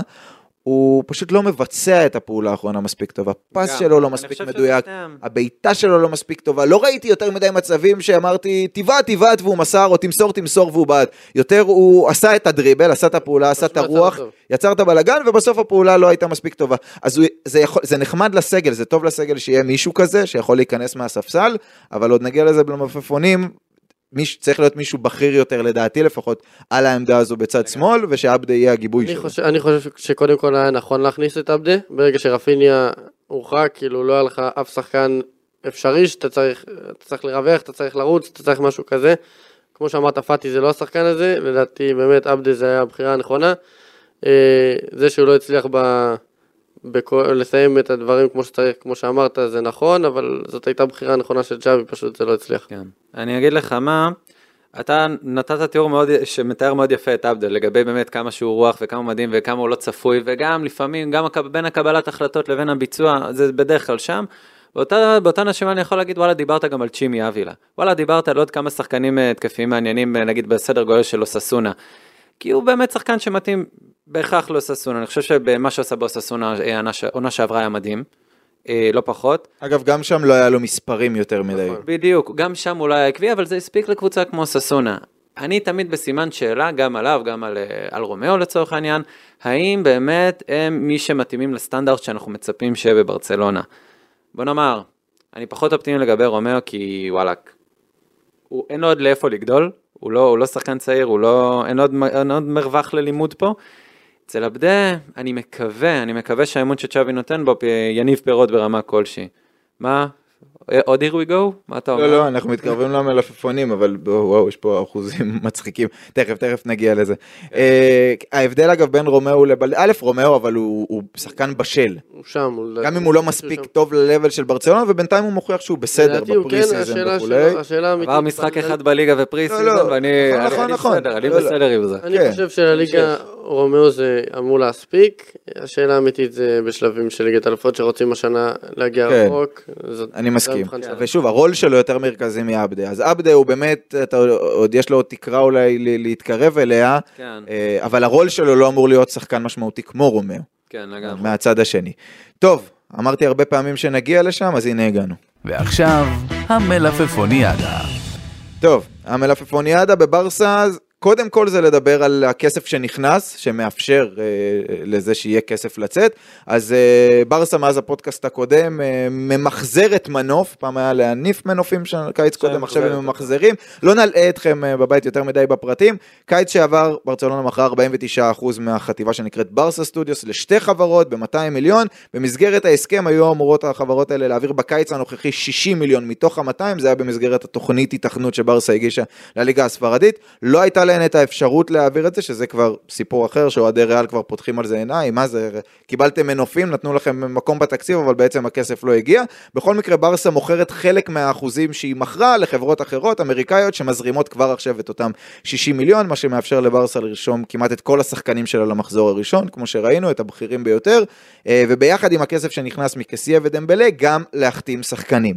הוא פשוט לא מבצע את הפעולה האחרונה מספיק טובה. פס גם, שלו לא מספיק מדויק. הבעיטה שלו לא מספיק טובה, לא ראיתי יותר מדי מצבים שאמרתי תבעט תבעט והוא מסר, או תמסור תמסור והוא בעט. יותר הוא עשה את הדריבל, עשה את הפעולה, עשה את הרוח. יצר את הבלגן, ובסוף הפעולה לא הייתה מספיק טובה. אז הוא, זה, יכול, זה נחמד לסגל, זה טוב לסגל שיהיה מישהו כזה, שיכול להיכנס מהספסל, אבל עוד נגיע לזה במלפפונים. מיש, צריך להיות מישהו בכיר יותר, לדעתי לפחות, על העמדה הזו בצד שמאל, ושעבדה יהיה הגיבוי אני שלו. חושב, אני חושב שקודם כל היה נכון להכניס את עבדה, ברגע שרפיניה הורחק, כאילו לא היה לך אף שחקן אפשרי שאתה צריך, אתה צריך לרווח, אתה צריך לרוץ, אתה צריך משהו כזה. כמו שאמרת, פאטי זה לא השחקן הזה, לדעתי באמת עבדה זה היה הבחירה הנכונה. אה, זה שהוא לא הצליח ב... בכל, לסיים את הדברים כמו שצריך, כמו שאמרת, זה נכון, אבל זאת הייתה בחירה נכונה של ג'אבי, פשוט זה לא הצליח. כן. אני אגיד לך מה, אתה נתת תיאור מאוד, שמתאר מאוד יפה את עבדל, לגבי באמת כמה שהוא רוח וכמה מדהים וכמה הוא לא צפוי, וגם לפעמים, גם בין הקבלת החלטות לבין הביצוע, זה בדרך כלל שם. באותה, באותה נשימה אני יכול להגיד, וואלה, דיברת גם על צ'ימי אבילה. וואלה, דיברת על עוד כמה שחקנים אה, התקפיים מעניינים, אה, נגיד בסדר גודל של אוססונה. כי הוא באמת שחקן שמתאים בהכרח לאוססונה. אני חושב שבמה שעושה באוססונה, אה, עונה ש- עונה שעברה היה מדהים. אה, לא פחות. אגב, גם שם לא היה לו מספרים יותר מדי. נכון. בדיוק, גם שם אולי היה עקבי, אבל זה הספיק לקבוצה כמו ססונה. אני תמיד בסימן שאלה, גם עליו, גם על, אה, על רומאו לצורך העניין, האם באמת הם מי שמתאימים לסטנדרט שאנחנו מצפים שיהיה בברצלונה. בוא נאמר, אני פחות אופטימי לגבי רומאו, כי וואלאק, הוא, אין לו עוד לאיפה לגדול, הוא לא, הוא לא שחקן צעיר, הוא לא, אין עוד, אין עוד מרווח ללימוד פה. אצל עבדה, אני מקווה, אני מקווה שהאמון שצ'אבי נותן בו יניב פירות ברמה כלשהי. מה? עוד here we go? מה אתה אומר? לא, לא, אנחנו מתקרבים למלפפונים, אבל וואו, יש פה אחוזים מצחיקים. תכף, תכף נגיע לזה. אה, ההבדל אגב בין רומאו לבין... אה, רומאו, אבל הוא שחקן בשל. הוא שם. הוא גם אם הוא לא מספיק טוב ל-level של ברצלונה, ובינתיים הוא מוכיח שהוא בסדר כן, ב pre-season השאלה וכולי. עבר משחק אחד בליגה ו pre לא, season, לא, ואני נכון, אני- נכון, אני נכון. בסדר, לא, לא. עם זה. אני כן. חושב שלליגה רומאו זה אמור להספיק, השאלה האמיתית זה בשלבים של ליגת אלופות שרוצים השנה להגיע כן. רחוק. אני מסכים. שלנו. ושוב, הרול שלו יותר מרכזי מעבדה. אז עבדה הוא באמת, אתה, עוד יש לו תקרה אולי להתקרב אליה, כן, אה, אבל הרול שלו לא אמור להיות שחקן משמעותי כמו רומאו, כן, לגמרי. מהצד השני. טוב, אמרתי הרבה פעמים שנגיע לשם, אז הנה הגענו. ועכשיו, המלפפוניאדה. טוב, המלפפוניאדה בברסה, קודם כל זה לדבר על הכסף שנכנס, שמאפשר אה, לזה שיהיה כסף לצאת. אז אה, ברסה מאז הפודקאסט הקודם אה, ממחזרת מנוף, פעם היה להניף מנופים של קיץ עכשיו קודם, עכשיו הם. ממחזרים. לא נלאה אתכם אה, בבית יותר מדי בפרטים. קיץ שעבר, ברצלונה מכרה 49% מהחטיבה שנקראת ברסה סטודיוס לשתי חברות ב-200 מיליון. במסגרת ההסכם היו אמורות החברות האלה להעביר בקיץ הנוכחי 60 מיליון מתוך ה-200, זה היה במסגרת התוכנית התכנות שברסה הגישה לליגה הספרדית. לא הייתה להן את האפשרות להעביר את זה, שזה כבר סיפור אחר, שאוהדי ריאל כבר פותחים על זה עיניים, מה זה, קיבלתם מנופים, נתנו לכם מקום בתקציב, אבל בעצם הכסף לא הגיע. בכל מקרה, ברסה מוכרת חלק מהאחוזים שהיא מכרה לחברות אחרות, אמריקאיות, שמזרימות כבר עכשיו את אותם 60 מיליון, מה שמאפשר לברסה לרשום כמעט את כל השחקנים שלה למחזור הראשון, כמו שראינו, את הבכירים ביותר, אה, וביחד עם הכסף שנכנס מקסיה ודמבלה, גם להחתים שחקנים.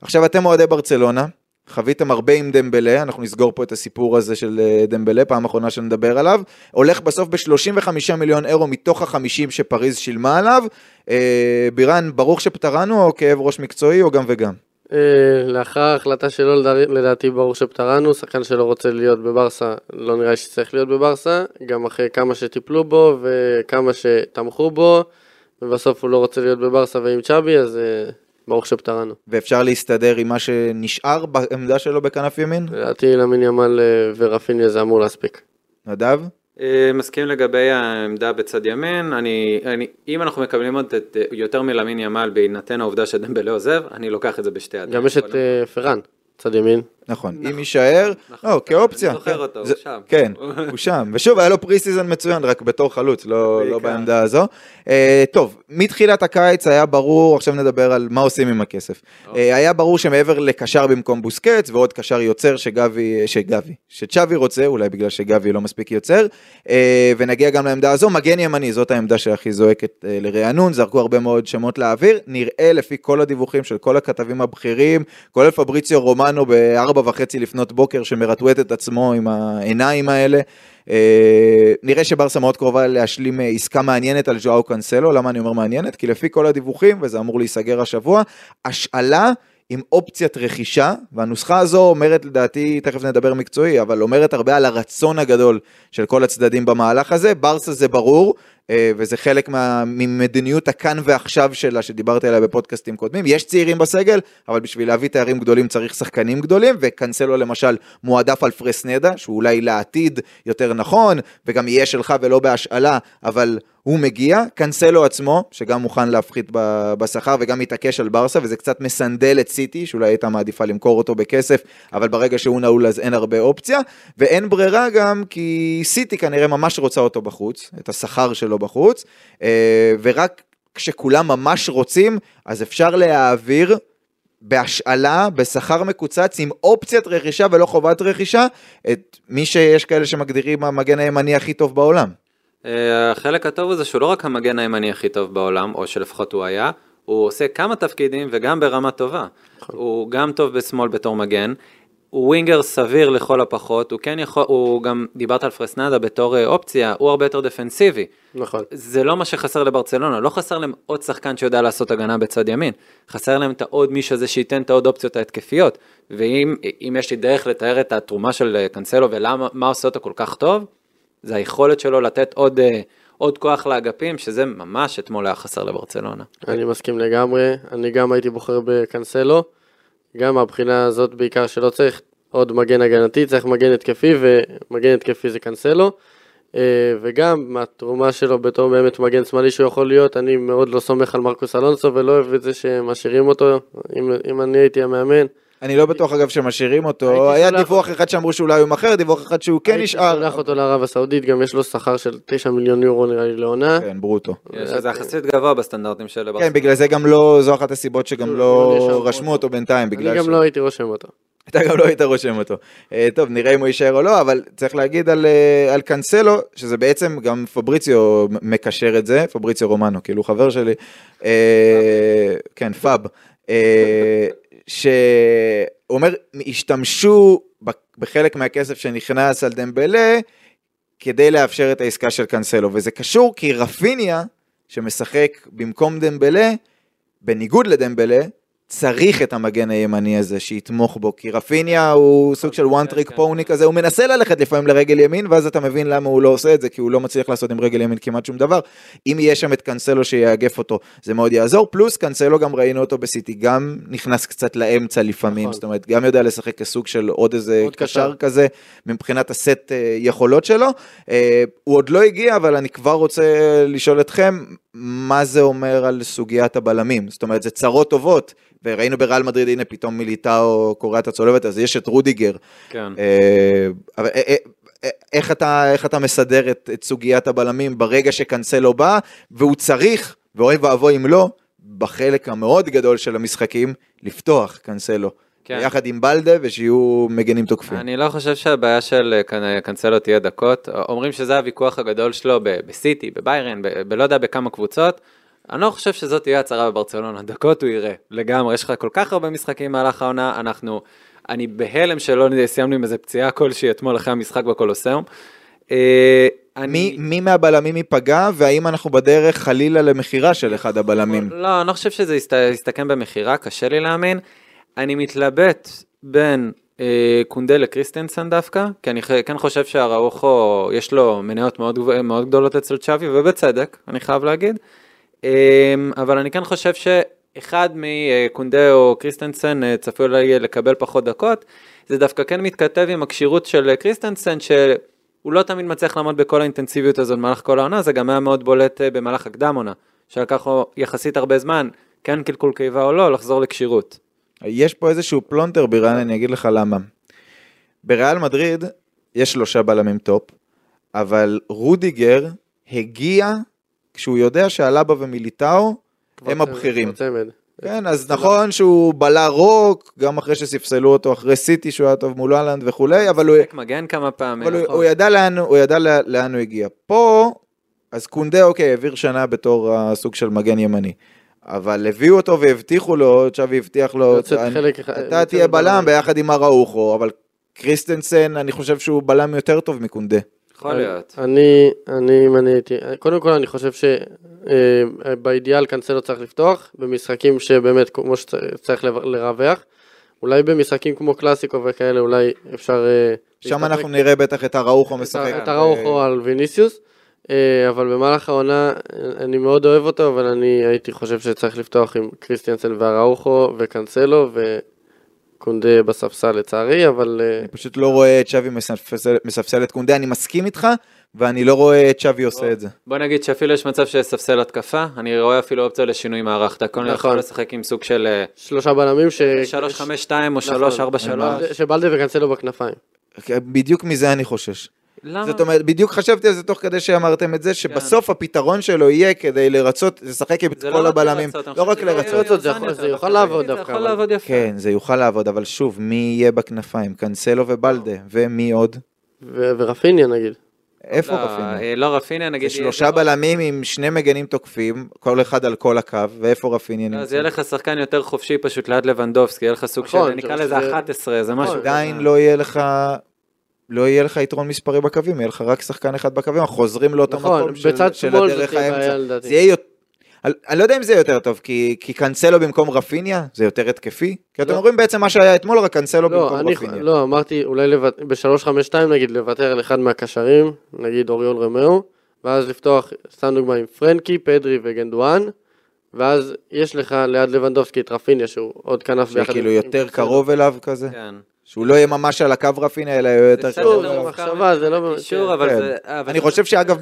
עכשיו אתם אוהדי ברצלונה, חוויתם הרבה עם דמבלה, אנחנו נסגור פה את הסיפור הזה של אה, דמבלה, פעם אחרונה שנדבר עליו, הולך בסוף ב-35 מיליון אירו מתוך ה-50 שפריז שילמה עליו. אה, בירן, ברוך שפטרנו או כאב ראש מקצועי או גם וגם? אה, לאחר ההחלטה שלו, לדע- לדעתי ברור שפטרנו, שחקן שלא רוצה להיות בברסה, לא נראה שצריך להיות בברסה, גם אחרי כמה שטיפלו בו וכמה שתמכו בו, ובסוף הוא לא רוצה להיות בברסה ועם צ'אבי, אז אה, ברוך שפטרנו. ואפשר להסתדר עם מה שנשאר בעמדה שלו בכנף ימין? לדעתי למין ימל אה, ורפיניה זה אמור להספיק. נדב? אה, מסכים לגבי העמדה בצד ימין, אני, אני, אם אנחנו מקבלים עוד את, אה, יותר מלמין ימל בהינתן העובדה שדמבלה עוזב, אני לוקח את זה בשתי ידיים. גם יש את אה, פרן, צד ימין. נכון, אם יישאר, נכון. לא, כאופציה. אני זוכר כן. אותו, הוא שם. כן, הוא שם. ושוב, היה לו pre season מצוין, רק בתור חלוץ, לא לא. בעמדה הזו. אה, טוב, מתחילת הקיץ היה ברור, עכשיו נדבר על מה עושים עם הכסף. אוקיי. אה, היה ברור שמעבר לקשר במקום בוסקץ, ועוד קשר יוצר שגבי, שגבי, שצ'אבי רוצה, אולי בגלל שגבי לא מספיק יוצר, אה, ונגיע גם לעמדה הזו, מגן ימני, זאת העמדה שהכי זועקת לרענון, זרקו הרבה מאוד שמות לאוויר, נראה לפי כל הדיווחים של כל הכתבים הבכירים, כולל פבריציו רומנו בארבע וחצי לפנות בוקר שמרטווט את עצמו עם העיניים האלה. אה, נראה שברסה מאוד קרובה להשלים אה, עסקה מעניינת על ז'ואאו קאנסלו, למה אני אומר מעניינת? כי לפי כל הדיווחים, וזה אמור להיסגר השבוע, השאלה עם אופציית רכישה, והנוסחה הזו אומרת לדעתי, תכף נדבר מקצועי, אבל אומרת הרבה על הרצון הגדול של כל הצדדים במהלך הזה, ברסה זה ברור, אה, וזה חלק מה, ממדיניות הכאן ועכשיו שלה, שדיברתי עליה בפודקאסטים קודמים. יש צעירים בסגל, אבל בשביל להביא תארים גדולים צריך שחקנים גדולים, וקנסלו למשל מועדף על פרסנדה, שהוא אולי לעתיד יותר נכון, וגם יהיה שלך ולא בהשאלה, אבל הוא מגיע, קנסלו עצמו, שגם מוכן להפחית בשכר וגם מתעקש על ברסה, וזה קצת מסנדל את סיטי, שאולי הייתה מעדיפה למכור אותו בכסף, אבל ברגע שהוא נעול אז אין הרבה אופציה, ואין ברירה גם כי סיטי כנראה ממש רוצה אותו בחוץ, את השכר שלו בחוץ, אה, ורק כשכולם ממש רוצים, אז אפשר להעביר בהשאלה, בשכר מקוצץ, עם אופציית רכישה ולא חובת רכישה, את מי שיש כאלה שמגדירים המגן הימני הכי טוב בעולם. אה, החלק הטוב הוא זה שהוא לא רק המגן הימני הכי טוב בעולם, או שלפחות הוא היה, הוא עושה כמה תפקידים וגם ברמה טובה. הוא גם טוב בשמאל בתור מגן, הוא ווינגר סביר לכל הפחות, הוא כן יכול, הוא גם, דיברת על פרסנדה בתור אה, אופציה, הוא הרבה יותר דפנסיבי. נכון. זה לא מה שחסר לברצלונה, לא חסר להם עוד שחקן שיודע לעשות הגנה בצד ימין, חסר להם את העוד מישהו הזה שייתן את העוד אופציות ההתקפיות, ואם אם יש לי דרך לתאר את התרומה של אה, קנסלו ולמה, מה עושה אותו כל כך טוב, זה היכולת שלו לתת עוד, אה, עוד כוח לאגפים, שזה ממש אתמול היה חסר לברצלונה. אני מסכים לגמרי, אני גם הייתי בוחר בקנסלו, גם מהבחינה הזאת בעיקר שלא צריך עוד מגן הגנתי, צריך מגן התקפי, ומגן התקפי זה קנסלו. אה, וגם מהתרומה שלו בתור באמת מגן שמאלי שהוא יכול להיות, אני מאוד לא סומך על מרקוס אלונסו ולא אוהב את זה שמשאירים אותו, אם, אם אני הייתי המאמן. אני לא בטוח אגב שמשאירים אותו, הייתי היה דיווח אחד שאמרו שאולי הוא מכר, דיווח אחד שהוא כן הייתי נשאר. שולח אותו לערב הסעודית, גם יש לו שכר של 9 מיליון יורו נראה לי לעונה. כן, ברוטו. שזה יחסית גבוה בסטנדרטים של. כן, בגלל זה גם לא, זו אחת הסיבות שגם לא לא נרשם רשמו אותו. בינתיים, אני בגלל גם ש... לא הייתי רושם אותו. אתה גם לא היית רושם אותו. אה, טוב, נראה אם הוא יישאר או לא, אבל צריך להגיד על, אה, על קאנסלו, שזה בעצם גם פבריציו מקשר את זה, פבריציו רומנו, כאילו חבר שלי, אה, כן, פאב, אה, שהוא אומר, השתמשו בחלק מהכסף שנכנס על דמבלה, כדי לאפשר את העסקה של קאנסלו, וזה קשור כי רפיניה, שמשחק במקום דמבלה, בניגוד לדמבלה, צריך את המגן הימני הזה שיתמוך בו, כי רפיניה הוא סוג של one trick pony כזה, הוא מנסה ללכת לפעמים לרגל ימין, ואז אתה מבין למה הוא לא עושה את זה, כי הוא לא מצליח לעשות עם רגל ימין כמעט שום דבר. אם יהיה שם את קאנסלו שיאגף אותו, זה מאוד יעזור, פלוס קאנסלו גם ראינו אותו בסיטי, גם נכנס קצת לאמצע לפעמים, נכון. זאת אומרת, גם יודע לשחק כסוג של עוד איזה קשר. כזה, מבחינת הסט אה, יכולות שלו. אה, הוא עוד לא הגיע, אבל אני כבר רוצה לשאול אתכם, מה זה אומר על סוגיית הבלמים? זאת אומרת, זה צרות טובות, וראינו בריאל מדריד, הנה פתאום מיליטאו קורע את הצולבת, אז יש את רודיגר. כן. אה, אבל אה, אה, איך אתה, איך אתה מסדר את, את סוגיית הבלמים ברגע שקנסלו בא, והוא צריך, ואוי ואבוי אם לא, בחלק המאוד גדול של המשחקים, לפתוח קנסלו. כן. יחד עם בלדה, ושיהיו מגנים תוקפים. אני לא חושב שהבעיה של קנ- קנסלו תהיה דקות. אומרים שזה הוויכוח הגדול שלו בסיטי, בביירן, בלא יודע בכמה קבוצות. אני לא חושב שזאת תהיה הצהרה בברצלונה, דקות הוא יראה, לגמרי, יש לך כל כך הרבה משחקים במהלך העונה, אנחנו, אני בהלם שלא סיימנו עם איזה פציעה כלשהי אתמול אחרי המשחק בקולוסיאום. אה, אני... מי, מי מהבלמים ייפגע, והאם אנחנו בדרך חלילה למכירה של אחד הבלמים? לא, אני לא חושב שזה יסת, יסתכם במכירה, קשה לי להאמין. אני מתלבט בין אה, קונדה לקריסטנסן דווקא, כי אני כן חושב שהראוכו, יש לו מניות מאוד, מאוד גדולות אצל צ'אבי, ובצדק, אני חייב להגיד. אה, אבל אני כן חושב שאחד מקונדה או קריסטנסן אה, צפוי אולי לקבל פחות דקות, זה דווקא כן מתכתב עם הכשירות של קריסטנסן, שהוא לא תמיד מצליח לעמוד בכל האינטנסיביות הזאת במהלך כל העונה, זה גם היה מאוד בולט אה, במהלך הקדם עונה, שלקח לו יחסית הרבה זמן, כן קלקול קיבה או לא, לחזור לכשירות. יש פה איזשהו פלונטר בירן, אני אגיד לך למה. בריאל מדריד יש שלושה בלמים top, אבל רודיגר הגיע כשהוא יודע שאלאבה ומיליטאו הם הבכירים. כן, אז נכון שהוא בלע רוק, גם אחרי שספסלו אותו אחרי סיטי שהוא היה טוב מול אהלנד וכולי, אבל הוא, מגן כמה פעמים, אבל הוא, נכון. ידע לאן, הוא ידע לאן הוא הגיע. פה, אז קונדה אוקיי, העביר שנה בתור הסוג של מגן ימני. אבל הביאו אותו והבטיחו לו, צ'אבי הבטיח לו, אתה תהיה בלם בלם. ביחד עם אראוחו, אבל קריסטנסן, אני חושב שהוא בלם יותר טוב מקונדה. יכול להיות. אני, אני, אם אני הייתי, קודם כל אני חושב שבאידיאל קנסלו צריך לפתוח, במשחקים שבאמת כמו שצריך לרווח, אולי במשחקים כמו קלאסיקו וכאלה אולי אפשר... אה, שם אנחנו נראה בטח את אראוחו את משחק. את הראוכו על ויניסיוס, אה, אבל במהלך העונה, אה, אני מאוד אוהב אותו, אבל אני הייתי חושב שצריך לפתוח עם קריסטיאנסן והראוכו וקנסלו וקונדה בספסל לצערי, אבל אה, אני פשוט לא רואה את שווי מספסל- מספסל את קונדה, אני מסכים איתך, ואני לא רואה את שווי עושה את זה. בוא נגיד שאפילו יש מצב שיספסל התקפה, אני רואה אפילו אופציה לשינוי מערך, אתה כל נכון. יכול לשחק עם סוג של אה, שלושה בלמים ש... 3-5-2 או נכון. 3-4-3. שבלדה- שבלדה וקנסלו בכנפיים. בדיוק מזה אני חושש. למה? זאת אומרת, בדיוק חשבתי על זה תוך כדי שאמרתם את זה, שבסוף הפתרון שלו יהיה כדי לרצות, לשחק את זה כל לא הבלמים, לא רק יהיה לרצות. זה זה יכול דווקא. לעבוד זה דווקא, יכול לעבוד יפה. כן, זה יוכל לעבוד, אבל שוב, מי יהיה בכנפיים? קנסלו ובלדה, ומי עוד? ורפיניה נגיד. איפה לא, רפיניה? אה, לא רפיניה, נגיד... זה שלושה בלמים עם שני מגנים תוקפים, כל אחד על כל הקו, ואיפה רפיניה לא, אז נמצא? יהיה לך שחקן יותר חופשי פשוט ליד לבנדובסקי, יהיה לך סוג של, נכון, נקרא לזה 11, זה משהו. עדיין. לא יהיה לך... לא יהיה לך יתרון מספרי בקווים, יהיה לך רק שחקן אחד בקווים, אנחנו חוזרים לאותו נכון, מקום של, של שמאל הדרך בעיה, האמצע. זה יהיה יותר... אני לא יודע אם זה יותר טוב, כי, כי קנסלו במקום רפיניה, זה יותר התקפי? כי אתם לא. אומרים בעצם מה שהיה אתמול, רק קנסלו לא, במקום אני, רפיניה. לא, אמרתי אולי לוות- ב-352 נגיד לוותר על אחד מהקשרים, נגיד אוריול רמאו, ואז לפתוח, סתם דוגמא עם פרנקי, פדרי וגנדואן, ואז יש לך ליד לבנדובסקי את רפיניה שהוא עוד כנף ביחד. שכאילו יותר עם קרוב אליו כזה? כן. שהוא לא יהיה ממש על הקו רפיניה, אלא יהיה יותר קרוב אליו. מורכב. מחשבה, זה לא קישור, אבל כן. זה... אבל אני זה חושב שאגב.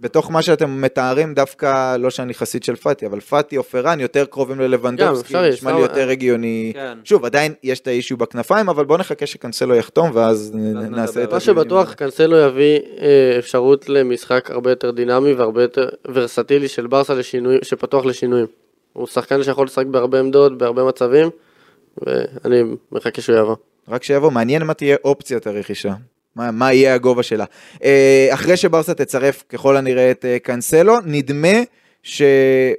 בתוך מה שאתם מתארים, דווקא, לא שאני חסיד של פאטי, אבל פאטי או פרן יותר קרובים ללבנדובסקי, נשמע לי יותר הגיוני. כן. שוב, עדיין יש את האישיו בכנפיים, אבל בוא נחכה שקנסלו יחתום, ואז נעשה את על מה זה. שבטוח, קנסלו יביא אה, אפשרות למשחק הרבה יותר דינמי והרבה יותר ורסטילי של ברסה שפתוח לשינויים. הוא שחקן שיכול לשחק בהרבה עמדות, בהרבה מצבים, ואני מחכה שהוא יבוא. רק שיבוא, מעניין מה תהיה אופציית הרכישה. מה, מה יהיה הגובה שלה. אה, אחרי שברסה תצרף ככל הנראה את אה, קנסלו, נדמה שיהיה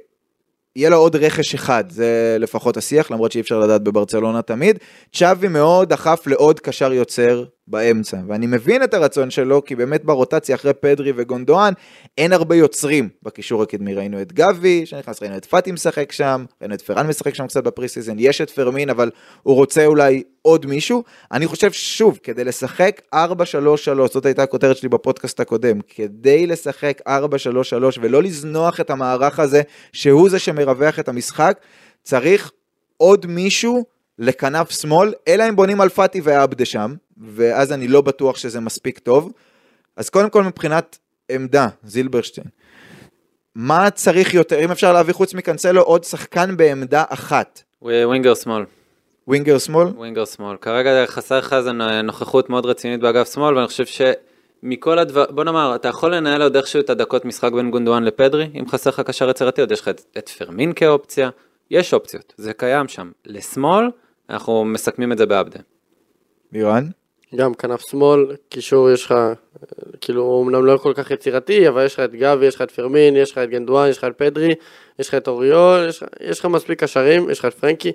לו עוד רכש אחד, זה לפחות השיח, למרות שאי אפשר לדעת בברצלונה תמיד. צ'אבי מאוד דחף לעוד קשר יוצר באמצע, ואני מבין את הרצון שלו, כי באמת ברוטציה אחרי פדרי וגונדואן, אין הרבה יוצרים בקישור הקדמי. ראינו את גבי שנכנס, ראינו את פאטי משחק שם, ראינו את פרן משחק שם קצת ב pre season, יש את פרמין, אבל הוא רוצה אולי עוד מישהו. אני חושב שוב, כדי לשחק 4-3-3, זאת הייתה הכותרת שלי בפודקאסט הקודם, כדי לשחק 4-3-3 ולא לזנוח את המערך הזה, שהוא זה שמרווח את המשחק, צריך עוד מישהו לכנף שמאל, אלא אם בונים על פאטי ועבדה שם, ואז אני לא בטוח שזה מספיק טוב. אז קודם כל מבחינת עמדה, זילברשטיין, מה צריך יותר, אם אפשר להביא חוץ מקנסלו עוד שחקן בעמדה אחת, winger שמאל, winger שמאל? winger שמאל. כרגע חסר לך איזה נוכחות מאוד רצינית באגף שמאל, ואני חושב שמכל הדבר, בוא נאמר, אתה יכול לנהל עוד איכשהו את הדקות משחק בין גונדואן לפדרי, אם חסר לך קשר יצירתי, עוד יש לך את, את פרמין כאופציה, יש אופציות, זה קיים שם. לשמאל, אנחנו מסכמים את זה בעבדה. לירן? גם כנף שמאל, קישור יש לך, כאילו הוא אמנם לא כל כך יצירתי, אבל יש לך את גבי, יש לך את פרמין, יש לך את גונדואן, יש לך את פדרי, יש לך את אוריול, יש לך מספיק קשרים, יש לך את פרנקי.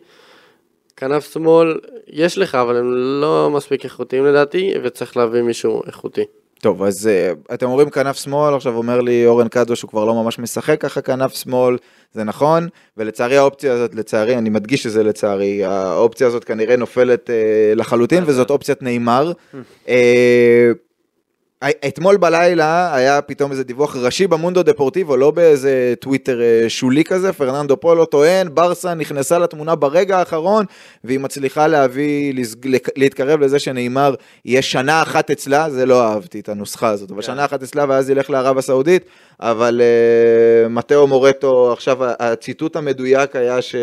כנף שמאל יש לך, אבל הם לא מספיק איכותיים לדעתי, וצריך להביא מישהו איכותי. טוב, אז uh, אתם אומרים כנף שמאל, עכשיו אומר לי אורן קדוש שהוא כבר לא ממש משחק ככה כנף שמאל, זה נכון, ולצערי האופציה הזאת, לצערי, אני מדגיש שזה לצערי, האופציה הזאת כנראה נופלת uh, לחלוטין, וזאת אופציית נאמר. Uh, אתמול בלילה היה פתאום איזה דיווח ראשי במונדו דפורטיבו, לא באיזה טוויטר אה, שולי כזה, פרננדו פולו טוען, ברסה נכנסה לתמונה ברגע האחרון, והיא מצליחה להביא, להתקרב לזה שנאמר יהיה שנה אחת אצלה, זה לא אהבתי את הנוסחה הזאת, אבל כן. שנה אחת אצלה ואז ילך לערב הסעודית, אבל uh, מתאו מורטו, עכשיו הציטוט המדויק היה ש...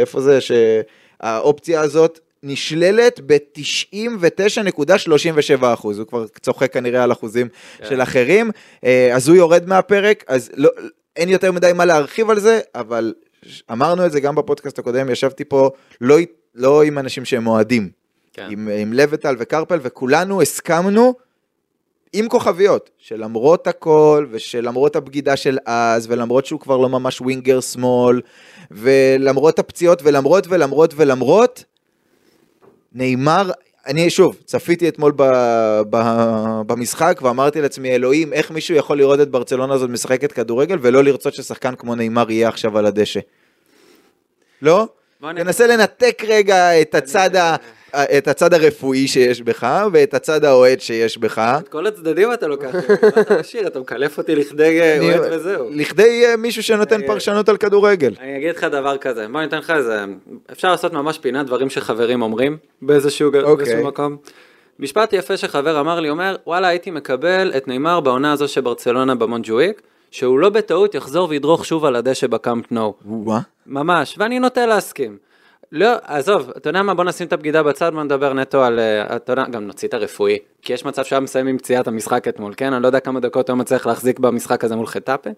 איפה זה? שהאופציה הזאת נשללת ב-99.37 אחוז, הוא כבר צוחק כנראה על אחוזים כן. של אחרים, אה, אז הוא יורד מהפרק, אז לא, אין יותר מדי מה להרחיב על זה, אבל אמרנו את זה גם בפודקאסט הקודם, ישבתי פה לא, לא עם אנשים שהם אוהדים, כן. עם, עם לבטל וקרפל, וכולנו הסכמנו עם כוכביות, שלמרות הכל, ושלמרות הבגידה של אז, ולמרות שהוא כבר לא ממש ווינגר שמאל, ולמרות הפציעות, ולמרות ולמרות ולמרות, נאמר, אני שוב, צפיתי אתמול ב, ב, במשחק ואמרתי לעצמי, אלוהים, איך מישהו יכול לראות את ברצלונה הזאת משחקת כדורגל ולא לרצות ששחקן כמו נאמר יהיה עכשיו על הדשא? לא? תנסה לנתק רגע את הצד ה... את הצד הרפואי שיש בך, ואת הצד האוהד שיש בך. את כל הצדדים אתה לוקח, אתה משאיר, אתה מקלף אותי לכדי אה, אני- אוהד וזהו. לכדי אה, מישהו שנותן אה, פרשנות על כדורגל. אני אגיד לך דבר כזה, בוא ניתן לך איזה, אפשר לעשות ממש פינת דברים שחברים אומרים באיזשהו, אוקיי. באיזשהו מקום. משפט יפה שחבר אמר לי, אומר, וואלה הייתי מקבל את נאמר בעונה הזו של ברצלונה במונג'וויק, שהוא לא בטעות יחזור וידרוך שוב על הדשא בקאמפ נו. מה? ממש, ואני נוטה להסכים. לא, עזוב, אתה יודע מה, בוא נשים את הבגידה בצד, בוא נדבר נטו על, אה, אתה יודע, גם נוציא את הרפואי, כי יש מצב שהיה מסיים עם פציעת המשחק אתמול, כן? אני לא יודע כמה דקות הוא מצליח להחזיק במשחק הזה מול חטאפה,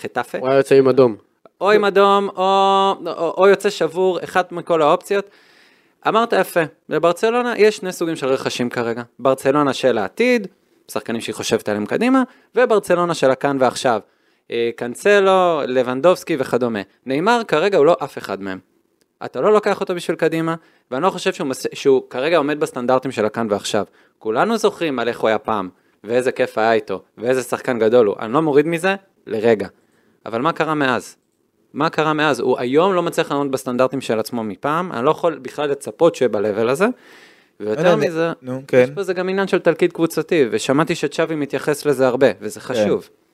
חטאפה, הוא היה יוצא עם אדום. או עם אדום, או, או, או יוצא שבור, אחת מכל האופציות. אמרת יפה, לברצלונה יש שני סוגים של רכשים כרגע, ברצלונה של העתיד, שחקנים שהיא חושבת עליהם קדימה, וברצלונה של הכאן ועכשיו. אה, קאנסלו, לבנדובסקי וכדומה. נאמר כרגע הוא לא אף אחד מהם. אתה לא לוקח אותו בשביל קדימה, ואני לא חושב שהוא, מס... שהוא כרגע עומד בסטנדרטים של הכאן ועכשיו. כולנו זוכרים על איך הוא היה פעם, ואיזה כיף היה איתו, ואיזה שחקן גדול הוא. אני לא מוריד מזה לרגע. אבל מה קרה מאז? מה קרה מאז? הוא היום לא מצליח לעמוד בסטנדרטים של עצמו מפעם, אני לא יכול בכלל לצפות שיהיה ב-level הזה. ויותר לא מזה, כן. יש פה זה גם עניין של תלכיד קבוצתי, ושמעתי שצ'אבי מתייחס לזה הרבה, וזה חשוב. אה,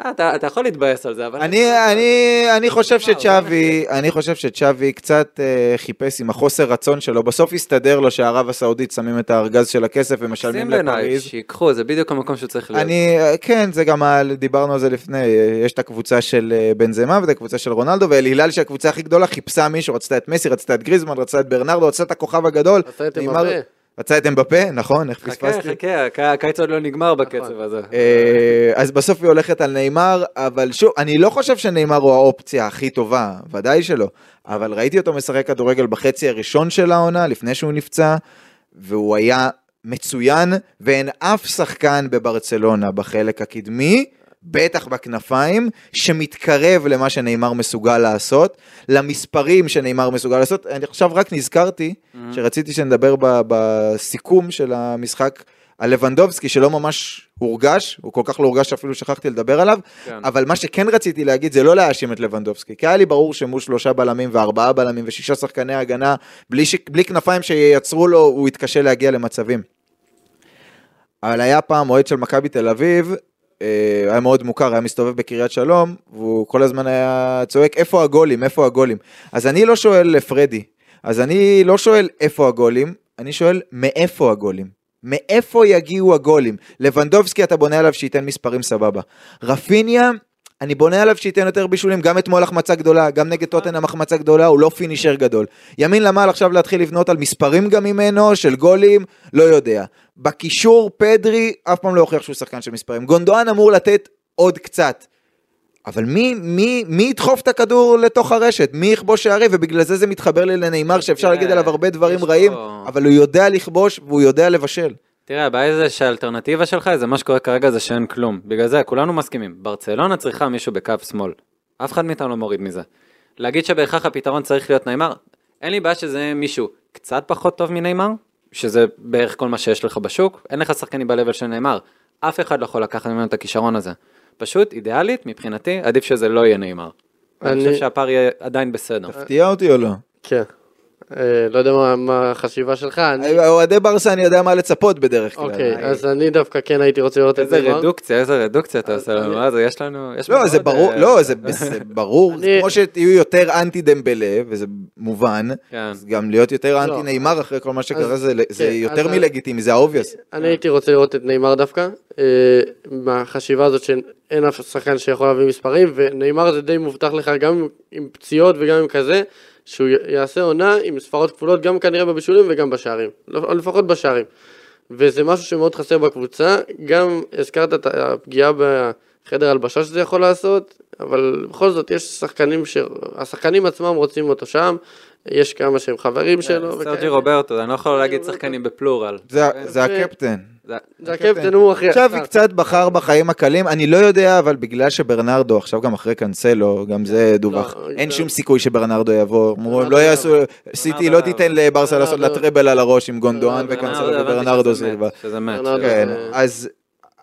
אתה, אתה יכול להתבאס על זה, אבל... אני, אני, אני חושב שצ'אבי, אני חושב שצ'אבי קצת אה, חיפש עם החוסר רצון שלו, בסוף הסתדר לו שערב הסעודית שמים את הארגז של הכסף ומשלמים שים בעיניי, לפריז. שיקחו, זה בדיוק המקום שצריך להיות. אני, אה, כן, זה גם, דיברנו על זה לפני, אה, יש את הקבוצה של אה, בנזמה ואת הקבוצה של רונלדו, ואל הילל שהקבוצה הכי גדולה חיפשה מישהו, רצתה את מסי, רצתה את גריזמן, רצתה את ברנרדו, רצתה את הכוכב הגדול. רצתה את נאמר- רצה את אמבפה, נכון, איך חכה, פספסתי? חכה, הק- הקיץ עוד לא נגמר בקצב הזה. אה, אז בסוף היא הולכת על נאמר, אבל שוב, אני לא חושב שנאמר הוא האופציה הכי טובה, ודאי שלא. אבל ראיתי אותו משחק כדורגל בחצי הראשון של העונה, לפני שהוא נפצע, והוא היה מצוין, ואין אף שחקן בברצלונה בחלק הקדמי, בטח בכנפיים, שמתקרב למה שנאמר מסוגל לעשות, למספרים שנאמר מסוגל לעשות. אני עכשיו רק נזכרתי שרציתי שנדבר ב- בסיכום של המשחק על לבנדובסקי, שלא ממש הורגש, הוא כל כך לא הורגש שאפילו שכחתי לדבר עליו, כן. אבל מה שכן רציתי להגיד זה לא להאשים את לבנדובסקי, כי היה לי ברור שמול שלושה בלמים וארבעה בלמים ושישה שחקני הגנה, בלי, ש... בלי כנפיים שייצרו לו, הוא יתקשה להגיע למצבים. אבל היה פעם אוהד של מכבי תל אביב, היה מאוד מוכר, היה מסתובב בקריית שלום, והוא כל הזמן היה צועק, איפה הגולים, איפה הגולים? אז אני לא שואל לפרדי, אז אני לא שואל איפה הגולים, אני שואל מאיפה הגולים. מאיפה יגיעו הגולים? לבנדובסקי אתה בונה עליו שייתן מספרים סבבה. רפיניה, אני בונה עליו שייתן יותר בישולים, גם אתמול החמצה גדולה, גם נגד טוטנאם החמצה גדולה, הוא לא פינישר גדול. ימין למעל עכשיו להתחיל לבנות על מספרים גם ממנו, של גולים, לא יודע. בקישור, פדרי אף פעם לא הוכיח שהוא שחקן של מספרים. גונדואן אמור לתת עוד קצת. אבל מי, מי, מי ידחוף את הכדור לתוך הרשת? מי יכבוש שערים? ובגלל זה זה מתחבר לי לנאמר, שאפשר להגיד עליו הרבה דברים רעים, אבל הוא יודע לכבוש והוא יודע לבשל. תראה, הבעיה זה שהאלטרנטיבה שלך, זה מה שקורה כרגע זה שאין כלום. בגלל זה, כולנו מסכימים. ברצלונה צריכה מישהו בקו שמאל. אף אחד מאיתנו לא מוריד מזה. להגיד שבהכרח הפתרון צריך להיות נאמר, אין לי בעיה שזה יהיה מישהו קצת פחות טוב מנאמר, שזה בערך כל מה שיש לך בשוק, אין לך שחקנים ב-level של נאמר. אף אחד לא יכול לקחת ממנו את הכישרון הזה. פשוט, אידיאלית, מבחינתי, עדיף שזה לא יהיה ניימאר. אני אני- חושב שהפער יהיה עדיין בסדר. תפתיע אותי או לא? כן. אה, לא יודע מה- מה החשיבה שלך. אני- אוהדי ברסה אני יודע מה לצפות בדרך כלל. אוקיי, אז אני דווקא כן הייתי רוצה לראות את איזה ניימאר. רדוקציה, איזה רדוקציה אתה עושה לנו, מה זה, יש לנו, יש לא, לנו זה ברור, אה, לא, זה זה ברור, זה כמו שתהיו יותר אנטי דמבלה, וזה מובן, כן. גם להיות יותר אנטי לא. ניימאר אחרי כל מה שקרה זה זה כן, יותר מלגיטימי, זה האובייס. אני הייתי רוצה לראות את נאמר דווקא, אה, מהחשיבה הזאת שאין אף שחקן שיכול להביא מספרים, ונאמר זה די מובטח לך גם עם פציעות וגם עם כזה, שהוא יעשה עונה עם ספרות כפולות גם כנראה בבישולים וגם בשערים, לא- לפחות בשערים. וזה משהו שמאוד חסר בקבוצה, גם הזכרת את הפגיעה בחדר הלבשה שזה יכול לעשות, אבל בכל זאת יש שחקנים, ש... השחקנים עצמם רוצים אותו שם, יש כמה שהם חברים שלו. סרג'י. רוברטו, אני לא יכול להגיד שחקנים ב plural. זה-. זה הקפטן. זה- הקפטן הוא אחרי... צ'אבי קצת בחר בחיים הקלים, אני לא יודע, אבל בגלל שברנרדו, עכשיו גם אחרי קאנסלו, גם זה דווח, לא, אין לא. שום סיכוי שברנרדו יבוא, אמרו, הם ברנרדו לא יעשו, סיטי לא תיתן לברסה לעשות לה treble על הראש עם גונדואן וקאנסלו וברנרדו סילבה. שזה מת. כן, אה, אז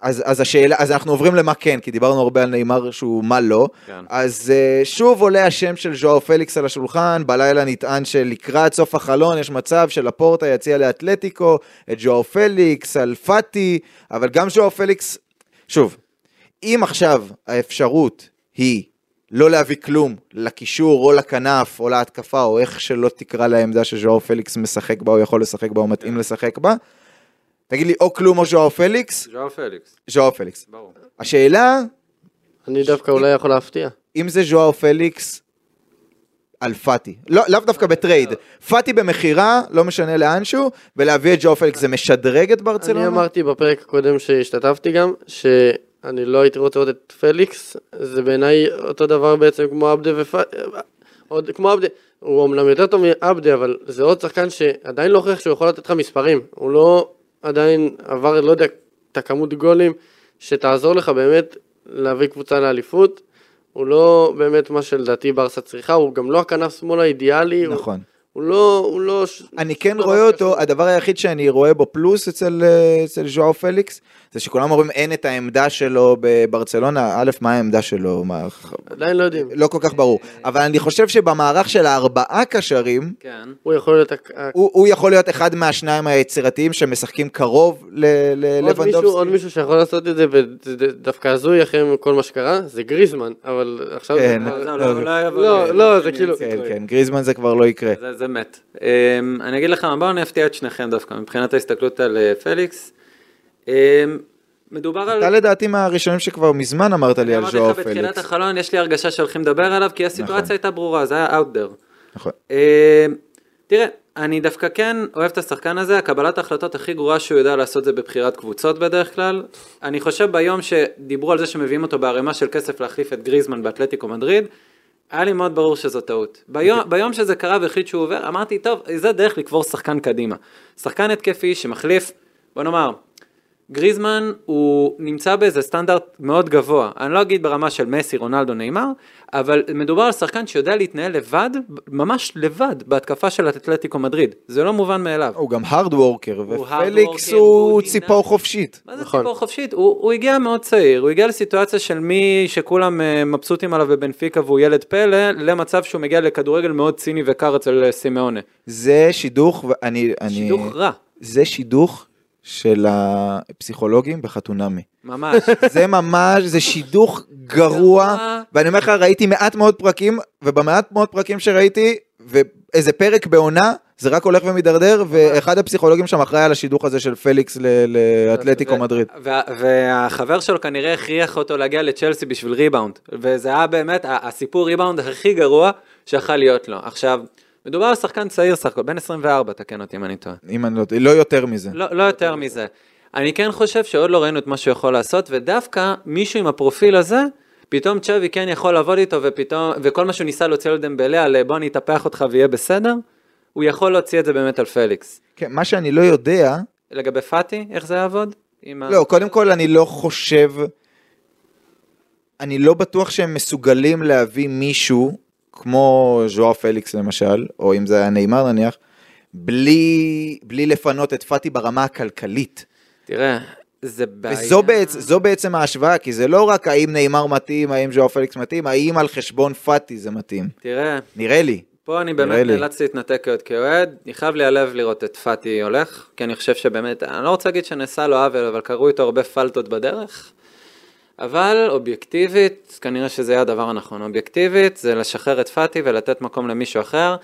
אז, אז השאלה, אז אנחנו עוברים למה כן, כי דיברנו הרבה על ניימאר שהוא מה לא. כן. אז uh, שוב עולה השם של ז'ואר פליקס על השולחן, בלילה נטען שלקראת סוף החלון יש מצב שלפורטה יציע לאתלטיקו את ז'ואר פליקס, על פאטי, אבל גם ז'ואר פליקס, שוב, אם עכשיו האפשרות היא לא להביא כלום לקישור או לכנף או להתקפה או איך שלא תקרא לעמדה שז'ואר פליקס משחק בה או יכול לשחק בה או מתאים לשחק בה, תגיד לי או כלום או ז'ואר פליקס, ז'ואר פליקס, ז'ואר פליקס. ברור. השאלה, אני דווקא אולי יכול להפתיע. אם זה ז'ואר פליקס על פאטי, לא, לאו דווקא ב trade, פאטי במכירה, לא משנה לאנשהו, ולהביא את ז'ואר פליקס, זה משדרג את אני ברצלונה? אמרתי בפרק הקודם שהשתתפתי גם, שאני לא הייתי רוצה לראות את פליקס, זה בעיניי אותו דבר בעצם כמו עבדה ופאטי, עוד כמו עבדה, הוא אמנם יותר טוב מעבדה, אבל זה עוד שחקן שעדיין לא הוכיח שהוא יכול לתת לך מספרים, הוא לא עדיין עבר, לא יודע, את הכמות גולים שתעזור לך באמת להביא קבוצה לאליפות. הוא לא באמת מה שלדעתי ברסה צריכה, הוא גם לא הכנף שמאל האידיאלי. נכון. הוא לא, הוא לא... אני כן לא רואה אותו. הדבר היחיד שאני רואה בו פלוס אצל, אה, אצל ז'ואר פליקס, זה שכולם אומרים אין את העמדה שלו בברצלונה, א', מה העמדה שלו? מה, עדיין לא יודעים. לא כל כך ברור, אבל אני חושב שבמערך של הארבעה קשרים, כן. הוא יכול להיות... הוא, הוא יכול להיות אחד מהשניים היצירתיים שמשחקים קרוב ל- עוד מישהו, עוד ללבנדובסקי. מישהו שיכול לעשות את זה, דווקא הזוי אחרי כל מה שקרה, זה גריזמן, אבל עכשיו... כן. זה כבר- לא, לא, לא, לא לא. לא, זה כאילו- כן, כן, גריזמן זה כבר לא יקרה. זה, זה מת. Um, אני אגיד לך, בואו אני אפתיע את שניכם דווקא, מבחינת ההסתכלות על uh, פליקס. Um, מדובר על... אתה לדעתי מהראשונים שכבר מזמן אמרת לי על אמרתי ז'ואר לך בתחילת פליקס. החלון, יש לי הרגשה שהולכים לדבר עליו, כי נכון. הסיטואציה הייתה ברורה, זה היה out there. נכון. אה, תראה, אני דווקא כן אוהב את השחקן הזה, הקבלת ההחלטות הכי גרועה שהוא יודע לעשות זה בבחירת קבוצות בדרך כלל. אני חושב ביום שדיברו על זה שמביאים אותו בערימה של כסף להחליף את גריזמן באתלטיקו מדריד, היה לי מאוד ברור שזו טעות. ביום, ביום שזה קרה והחליט שהוא עובר, אמרתי, טוב, זה דרך לקבור שחקן קדימה. שחקן התקפי שמחליף, בוא נאמר, גריזמן הוא נמצא באיזה סטנדרט מאוד גבוה, אני לא אגיד ברמה של מסי, רונלדו, נאמר, אבל מדובר על שחקן שיודע להתנהל לבד, ממש לבד, בהתקפה של אתלטיקו מדריד, זה לא מובן מאליו. הוא גם הארד וורקר, הוא hard ופליקס worker, הוא הוא ציפור דינמי. חופשית. מה זה נכון. ציפור חופשית? הוא, הוא הגיע מאוד צעיר, הוא הגיע לסיטואציה של מי שכולם אה, מבסוטים עליו בבנפיקה והוא ילד פלא, למצב שהוא מגיע לכדורגל מאוד ציני וקר אצל אה, סימאונה. זה שידוך, ואני... אני- שידוך רע, זה שידוך של הפסיכולוגים בחתונמי. ממש. זה ממש, זה שידוך גרוע. ואני אומר לך, ראיתי מעט מאוד פרקים, ובמעט מאוד פרקים שראיתי, ואיזה פרק בעונה, זה רק הולך ומידרדר, ואחד הפסיכולוגים שם אחראי על השידוך הזה של פליקס לאתלטיקו מדריד. וה- והחבר שלו כנראה הכריח אותו להגיע לצ'לסי בשביל ריבאונד, וזה היה באמת הסיפור ריבאונד הכי גרוע שיכול להיות לו. עכשיו, מדובר על שחקן צעיר סך הכל, בן 24, תקן אותי אם אני טועה. אם אני לא טועה, לא יותר מזה. לא, לא יותר מזה. אני כן חושב שעוד לא ראינו את מה שהוא יכול לעשות, ודווקא מישהו עם הפרופיל הזה, פתאום צ'אבי כן יכול לעבוד איתו, ופתאום, וכל מה שהוא ניסה להוציא על דמבלה, על בוא אני אטפח אותך ויהיה בסדר, הוא יכול להוציא את זה באמת על פליקס. כן, מה שאני לא יודע, לגבי פאטי, איך זה יעבוד? עם ה- לא, קודם כל אני לא חושב, אני לא בטוח שהם מסוגלים להביא מישהו, כמו ז'ואר פליקס למשל, או אם זה היה ניימאר נניח, בלי, בלי לפנות את פאטי ברמה הכלכלית. תראה, זה בעיה. וזו בעצם, זו בעצם ההשוואה, כי זה לא רק האם ניימאר מתאים, האם ז'ואר פליקס מתאים, האם על חשבון פאטי זה מתאים. תראה, נראה לי. פה אני באמת. נאלצתי להתנתק עוד כאוהד, יכאב לי הלב לראות את פאטי הולך, כי אני חושב שבאמת, אני לא רוצה להגיד שנעשה לו עוול, אבל קרו איתו הרבה פלטות בדרך. אבל אובייקטיבית, כנראה שזה יהיה הדבר הנכון. אובייקטיבית זה לשחרר את פאטי ולתת מקום למישהו אחר.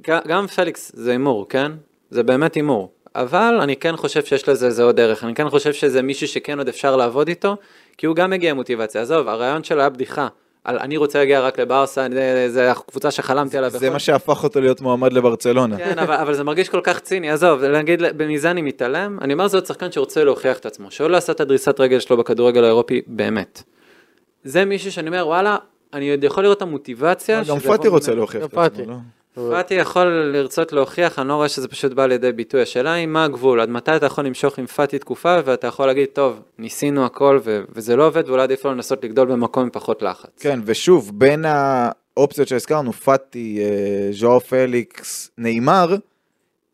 גם פליקס זה הימור, כן? זה באמת הימור. אבל אני כן חושב שיש לזה איזה עוד דרך. אני כן חושב שזה מישהו שכן עוד אפשר לעבוד איתו, כי הוא גם מגיע עם מוטיבציה. עזוב, הרעיון שלו היה בדיחה. על אני רוצה להגיע רק לברסה, זה- זה הקבוצה שחלמתי עליה. זה בכל- מה שהפך אותו להיות מועמד לברצלונה. כן, אבל, אבל זה מרגיש כל כך ציני, עזוב, להגיד, מזה אני מתעלם, אני אומר זה עוד שחקן שרוצה להוכיח את עצמו, שלא לעשות את הדריסת רגל שלו בכדורגל האירופי, באמת. זה מישהו שאני אומר, וואלה, אני עוד יכול לראות את המוטיבציה. גם שזה פאטי רוצה ממנו." להוכיח את גם. עצמו, לא? פאטי יכול לרצות להוכיח, אני לא רואה שזה פשוט בא לידי ביטוי. השאלה היא מה הגבול, עד מתי אתה יכול למשוך עם פאטי תקופה, ואתה יכול להגיד, טוב, ניסינו הכל, ו- וזה לא עובד, ואולי עדיף לו לנסות לגדול במקום עם פחות לחץ. כן, ושוב, בין האופציות שהזכרנו, פאטי, אה, ז'ואאו פליקס, ניימאר,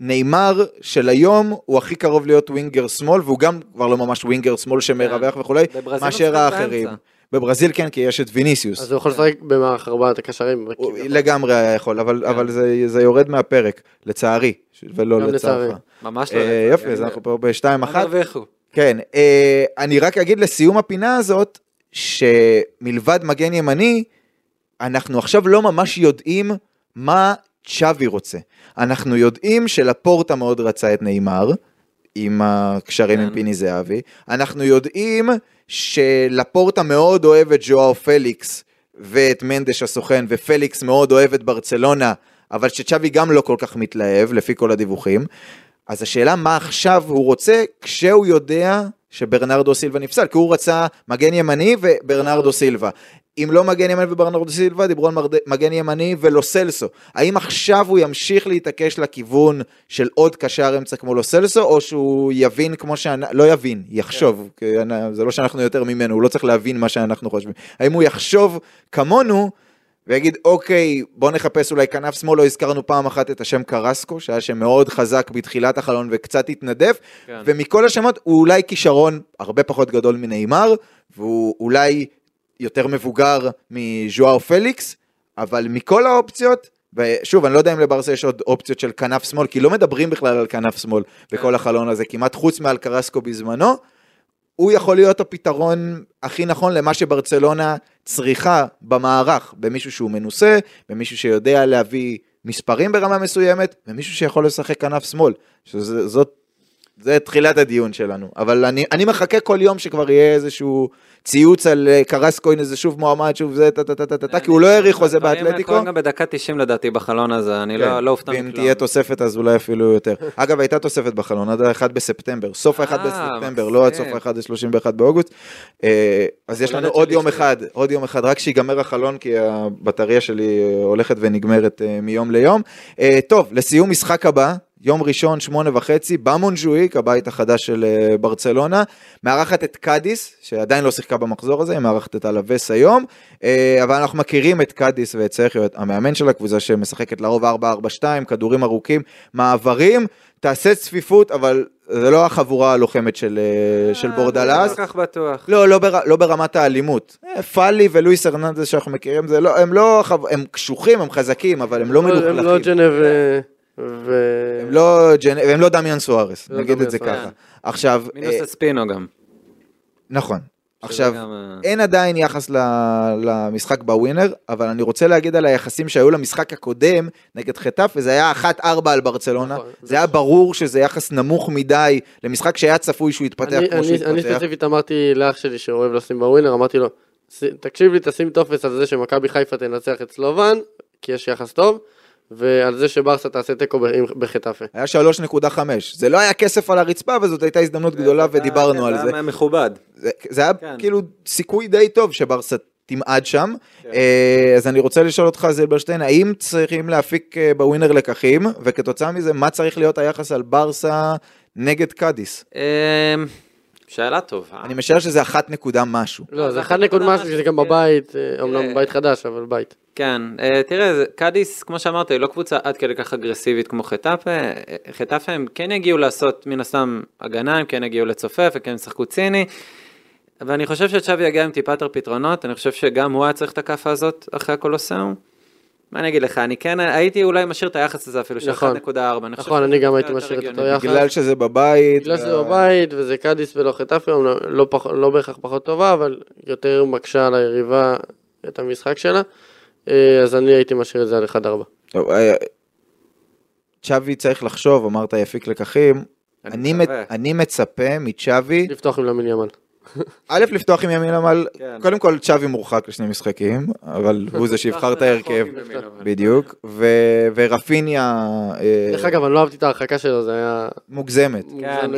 ניימאר של היום הוא הכי קרוב להיות ווינגר שמאל, והוא גם כבר לא ממש ווינגר שמאל שמרווח וכולי, כן. בברזיל הוא מאשר האחרים. באמצע. בברזיל כן, כי יש את ויניסיוס. אז הוא יכול לשחק במערך ארבעת הקשרים. לגמרי היה יכול, אבל, כן. אבל זה, זה יורד מהפרק, לצערי, ולא לצערך. לצערי. ממש לא. אה, לצערי. יופי, אז אנחנו פה בשתיים אחת. כן, אה, אני רק אגיד לסיום הפינה הזאת, שמלבד מגן ימני, אנחנו עכשיו לא ממש יודעים מה צ'אבי רוצה. אנחנו יודעים שלפורטה מאוד רצה את נאמר, עם הקשרים כן. עם פיני זהבי. אנחנו יודעים שלפורטה מאוד אוהב את ז'ואאו פליקס ואת מנדש הסוכן, ופליקס מאוד אוהב את ברצלונה, אבל שצ'אבי גם לא כל כך מתלהב, לפי כל הדיווחים. אז השאלה מה עכשיו הוא רוצה כשהוא יודע שברנרדו סילבה נפסל, כי הוא רצה מגן ימני וברנרדו סילבה. אם לא מגן ימני וברנרדו סילבה, דיברו על מגן ימני ולו סלסו. האם עכשיו הוא ימשיך להתעקש לכיוון של עוד קשר אמצע כמו לו סלסו, או שהוא יבין כמו שאנחנו, לא יבין, יחשוב, אנ- זה לא שאנחנו יותר ממנו, הוא לא צריך להבין מה שאנחנו חושבים. האם הוא יחשוב כמונו, ויגיד אוקיי בוא נחפש אולי כנף שמאל, לא הזכרנו פעם אחת את השם קרסקו, שהיה שם מאוד חזק בתחילת החלון וקצת התנדף, כן. ומכל השמות הוא אולי כישרון הרבה פחות גדול מנאמר, והוא אולי יותר מבוגר מז'ואאו פליקס, אבל מכל האופציות, ושוב, אני לא יודע אם לברסה יש עוד אופציות של כנף שמאל, כי לא מדברים בכלל על כנף שמאל בכל החלון הזה, כמעט חוץ מעל קרסקו בזמנו, הוא יכול להיות הפתרון הכי נכון למה שברצלונה צריכה במערך, במישהו שהוא מנוסה, במישהו שיודע להביא מספרים ברמה מסוימת, ומישהו שיכול לשחק כנף שמאל. שזאת, זה תחילת הדיון שלנו. אבל אני, אני מחכה כל יום שכבר יהיה איזשהו ציוץ על אה, קרסקו, הנה זה שוב מועמד, שוב זה, טה טה טה טה טה, כי הוא לא העריך חוזה האלה באתלטיקו. גם בדקה 90 לדעתי בחלון הזה, אני לא לא אופתע מכלום. תהיה תוספת אז אולי אפילו יותר. אגב, הייתה תוספת בחלון עד ה-1 בספטמבר, סוף ה-1 אה, בספטמבר, לא עד סוף מקסים. ה-1 ל-31 באוגוסט. אה, אז יש לנו הולדת עוד יום. אחד, עוד יום אחד, רק שיגמר החלון, כי הבטריה שלי הולכת ונגמרת מיום ליום. טוב, לסיום משחק הבא. יום ראשון, שמונה וחצי, במונז'ואיק, הבית החדש של אה, ברצלונה, מארחת את קאדיס, שעדיין לא שיחקה במחזור הזה, היא מארחת את אלאבס היום, אה, אבל אנחנו מכירים את קאדיס ואת סרחיו, המאמן של הקבוצה שמשחקת לרוב 4-4-2, כדורים ארוכים, מעברים, תעשה צפיפות, אבל זה לא החבורה הלוחמת של, אה, של בורדלאס. לא כל כך בטוח. לא, לא, בר, לא ברמת האלימות. פאלי ולואיס הרננדז שאנחנו מכירים, זה לא, הם לא, הם קשוחים, הם חזקים, אבל הם לא הם לא מלוכלכים. ג'נב ו... הם לא, ג'נ... והם לא דמיאן סוארס, לא נגיד את זה דמיאן ככה. סוארס. עכשיו, מינוס אה, אספינו גם. נכון. עכשיו, גם, אה, אין עדיין יחס ל- למשחק בווינר, אבל אני רוצה להגיד על היחסים שהיו למשחק הקודם נגד חטף, וזה היה 1-4 על ברצלונה. נכון. זה היה ברור שזה יחס נמוך מדי למשחק שהיה צפוי שהוא יתפתח אני, כמו אני, שהוא אני התפתח. ספציפית אמרתי לאח שלי שאוהב לשים בווינר, אמרתי לו, "ס- תקשיב לי, תשים טופס על זה שמכבי חיפה תנצח את סלובן, כי יש יחס טוב, ועל זה שברסה תעשה תיקו בחטאפה. היה 3.5. זה לא היה כסף על הרצפה, וזאת הייתה הזדמנות גדולה ודיברנו על זה. היה מכובד. זה, זה היה כן. כאילו סיכוי די טוב שברסה תמעד שם. כן. אה, אז אני רוצה לשאול אותך זילברשטיין, האם צריכים להפיק אה, בווינר לקחים, וכתוצאה מזה, מה צריך להיות היחס על ברסה נגד קאדיס? שאלה טובה. אני משער שזה אחת נקודה משהו. לא, זה נקוד נקודה משהו, שזה גם כן. בבית, אה, אה. אמנם בית חדש, אבל בית. כן, אה, תראה, קאדיס, כמו שאמרת, היא לא קבוצה עד כדי כך אגרסיבית כמו חטאפה. אה, חטאפה הם כן יגיעו לעשות מן הסתם הגנה, הם כן יגיעו לצופף, וכן ישחקו ציני. ואני חושב שצ'אבי יגיע עם טיפה יותר פתרונות, אני חושב שגם הוא היה צריך את הכאפה הזאת אחרי הקולוסיאום. מה אני אגיד לך, אני כן הייתי אולי משאיר את היחס הזה אפילו של נכון. 1.4. אני חושב נכון, שזה אני גם הייתי משאיר את. אותו יחס. בגלל שזה בבית. בגלל שזה בבית, וזה קאדיס ולא אומנם לא, לא בהכרח פחות טובה, אבל יותר מקשה על היריבה את המשחק שלה. אה, אז אני הייתי משאיר את זה על 1-4. טוב, אה, צ'אבי צריך לחשוב, אמרת יפיק לקחים. אני מצפה מצ'אבי, לפתוח עם למין ימל. א', לפתוח עם ימין עמל, כן. קודם כל צ'אבי מורחק לשני משחקים, אבל הוא זה שיבחר את ההרכב, בדיוק, ו- ורפיניה אה, דרך אגב, אני לא אהבתי את ההרחקה שלו, זה היה... מוגזמת, כן.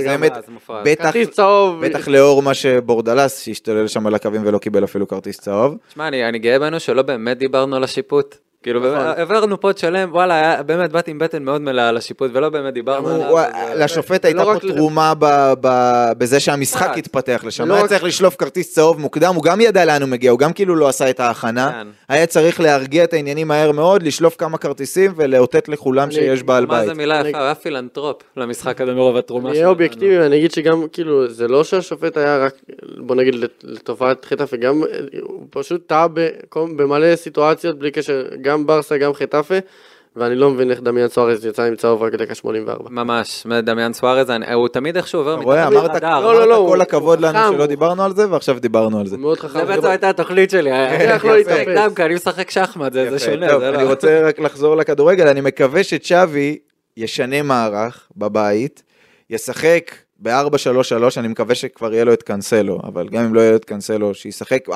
בטח, כרטיס צהוב. בטח לאור מה שבורדלס שהשתולל שם על הקווים ולא קיבל אפילו כרטיס צהוב. שמע, אני, אני גאה בנו שלא באמת דיברנו על השיפוט. כאילו, נכון. העברנו פוד שלם, וואלה, באמת באתי עם בטן מאוד מלאה על השיפוט, ולא באמת דיברנו עליו. אה, לשופט לא הייתה פה תרומה ב- ב- בזה שהמשחק קצת. התפתח לשם. לא היה צריך לשלוף כרטיס צהוב מוקדם, הוא גם ידע לאן הוא מגיע, הוא גם כאילו לא עשה את ההכנה. כן. היה צריך להרגיע את העניינים מהר מאוד, לשלוף כמה כרטיסים ולאותת לכולם שיש בעל מה בית. זה מילה אני- יפה, הוא היה פילנטרופ למשחק הזה מרוב התרומה אני אהיה אובייקטיבי ואני אגיד שגם, כאילו, זה לא שהשופט היה רק, בוא נגיד, לט- לטובת חטאפה, גם, אה, הוא פשוט טעה במלא סיטואציות בלי קשר, גם ברסה, גם חטאפה, ואני לא מבין איך דמיאן סוארז יצא עם צהוב רק דקה 84. ממש, דמיאן סוארז, אני- הוא תמיד איכשהו עובר מתחת אמרת לרדאר. לא, לא, לא, כל הכבוד לנו שלא דיברנו על זה, ועכשיו דיברנו על זה. מאוד חכם. זה בעצם הייתה התוכנית שלי, איך לא אני משחק להתאפס? גם כי אני משחק שחמט, זה. שונה, אני. רוצה רק לחזור לכדורגל, אני מקווה שצ'אבי ישנה מערך בבית, ישחק ב-4-3-3, אני מקווה שכבר יהיה לו את קאנסלו, אבל גם אם לא יהיה לו את קאנסלו, שישחק 4-3-3,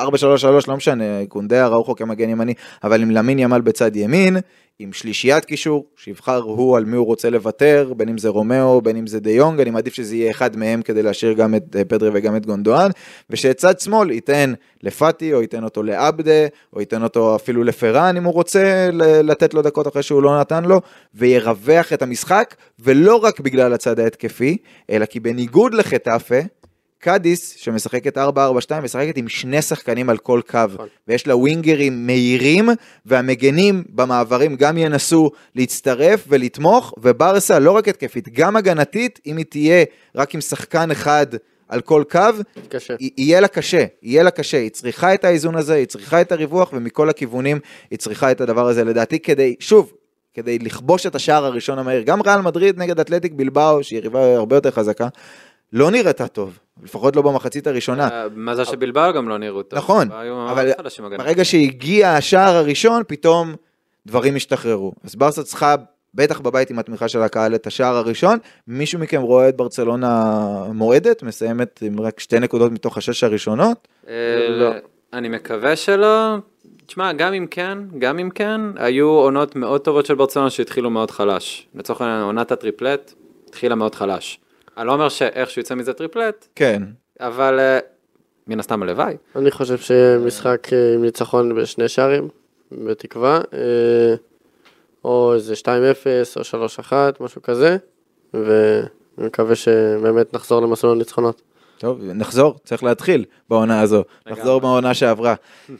לא משנה, קונדה, אראוחו כמגן ימני, אבל עם לאמין ימאל בצד ימין, עם שלישיית קישור, שיבחר הוא על מי הוא רוצה לוותר, בין אם זה רומאו, בין אם זה דה יונג, אני מעדיף שזה יהיה אחד מהם כדי להשאיר גם את אה, פדרי וגם את גונדואן, ושאת צד שמאל ייתן לפאטי, או ייתן אותו לעבדה, או ייתן אותו אפילו לפרן, אם הוא רוצה לתת לו דקות אחרי שהוא לא נתן לו, וירווח את המשחק, ולא רק בגלל הצד ההתקפי, אלא כי בניגוד לחטאפה, קאדיס, שמשחקת 4-4-2, משחקת עם שני שחקנים על כל קו, נכון. ויש לה ווינגרים מהירים, והמגנים במעברים גם ינסו להצטרף ולתמוך, וברסה לא רק התקפית, גם הגנתית, אם היא תהיה רק עם שחקן אחד על כל קו, קשה. יהיה לה קשה, יהיה לה קשה, היא צריכה את האיזון הזה, היא צריכה את הריווח, ומכל הכיוונים היא צריכה את הדבר הזה לדעתי, כדי, שוב, כדי לכבוש את השער הראשון המהיר. גם ריאל מדריד נגד אתלטיק בלבאו, שהיא יריבה הרבה יותר חזקה, לא נראתה טוב, לפחות לא במחצית הראשונה. אה, מזל שבלבאו גם לא נראו טוב. נכון, אבל. ברגע שהגיע השער הראשון, פתאום דברים השתחררו. אז ברסה צריכה, בטח בבית עם התמיכה של הקהל, את השער הראשון. מישהו מכם רואה את ברצלונה מועדת, מסיימת עם רק שתי נקודות מתוך השש הראשונות? לא. אני מקווה שלא. תשמע, גם אם כן, גם אם כן, היו עונות מאוד טובות של ברצלונה שהתחילו מאוד חלש. לצורך העניין, עונת הטריפלט התחילה מאוד חלש. אני לא אומר שאיכשהו יצא מזה טריפלט, כן. אבל אה, מן הסתם הלוואי. אני חושב שיהיה משחק אה, עם ניצחון בשני שערים, בתקווה, אה, או איזה 2-0 או 3-1, משהו כזה, ואני מקווה שבאמת נחזור למסלול הניצחונות. טוב, נחזור, צריך להתחיל בעונה הזו, נחזור בעונה שעברה.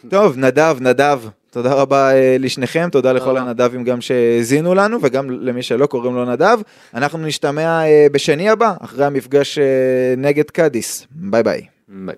טוב, נדב, נדב, תודה רבה אה, לשניכם, תודה לכל. הנדבים גם שהאזינו לנו, וגם למי שלא קוראים לו נדב. אנחנו נשתמע אה, בשני הבא, אחרי המפגש אה, נגד קאדיס. ביי ביי. ביי.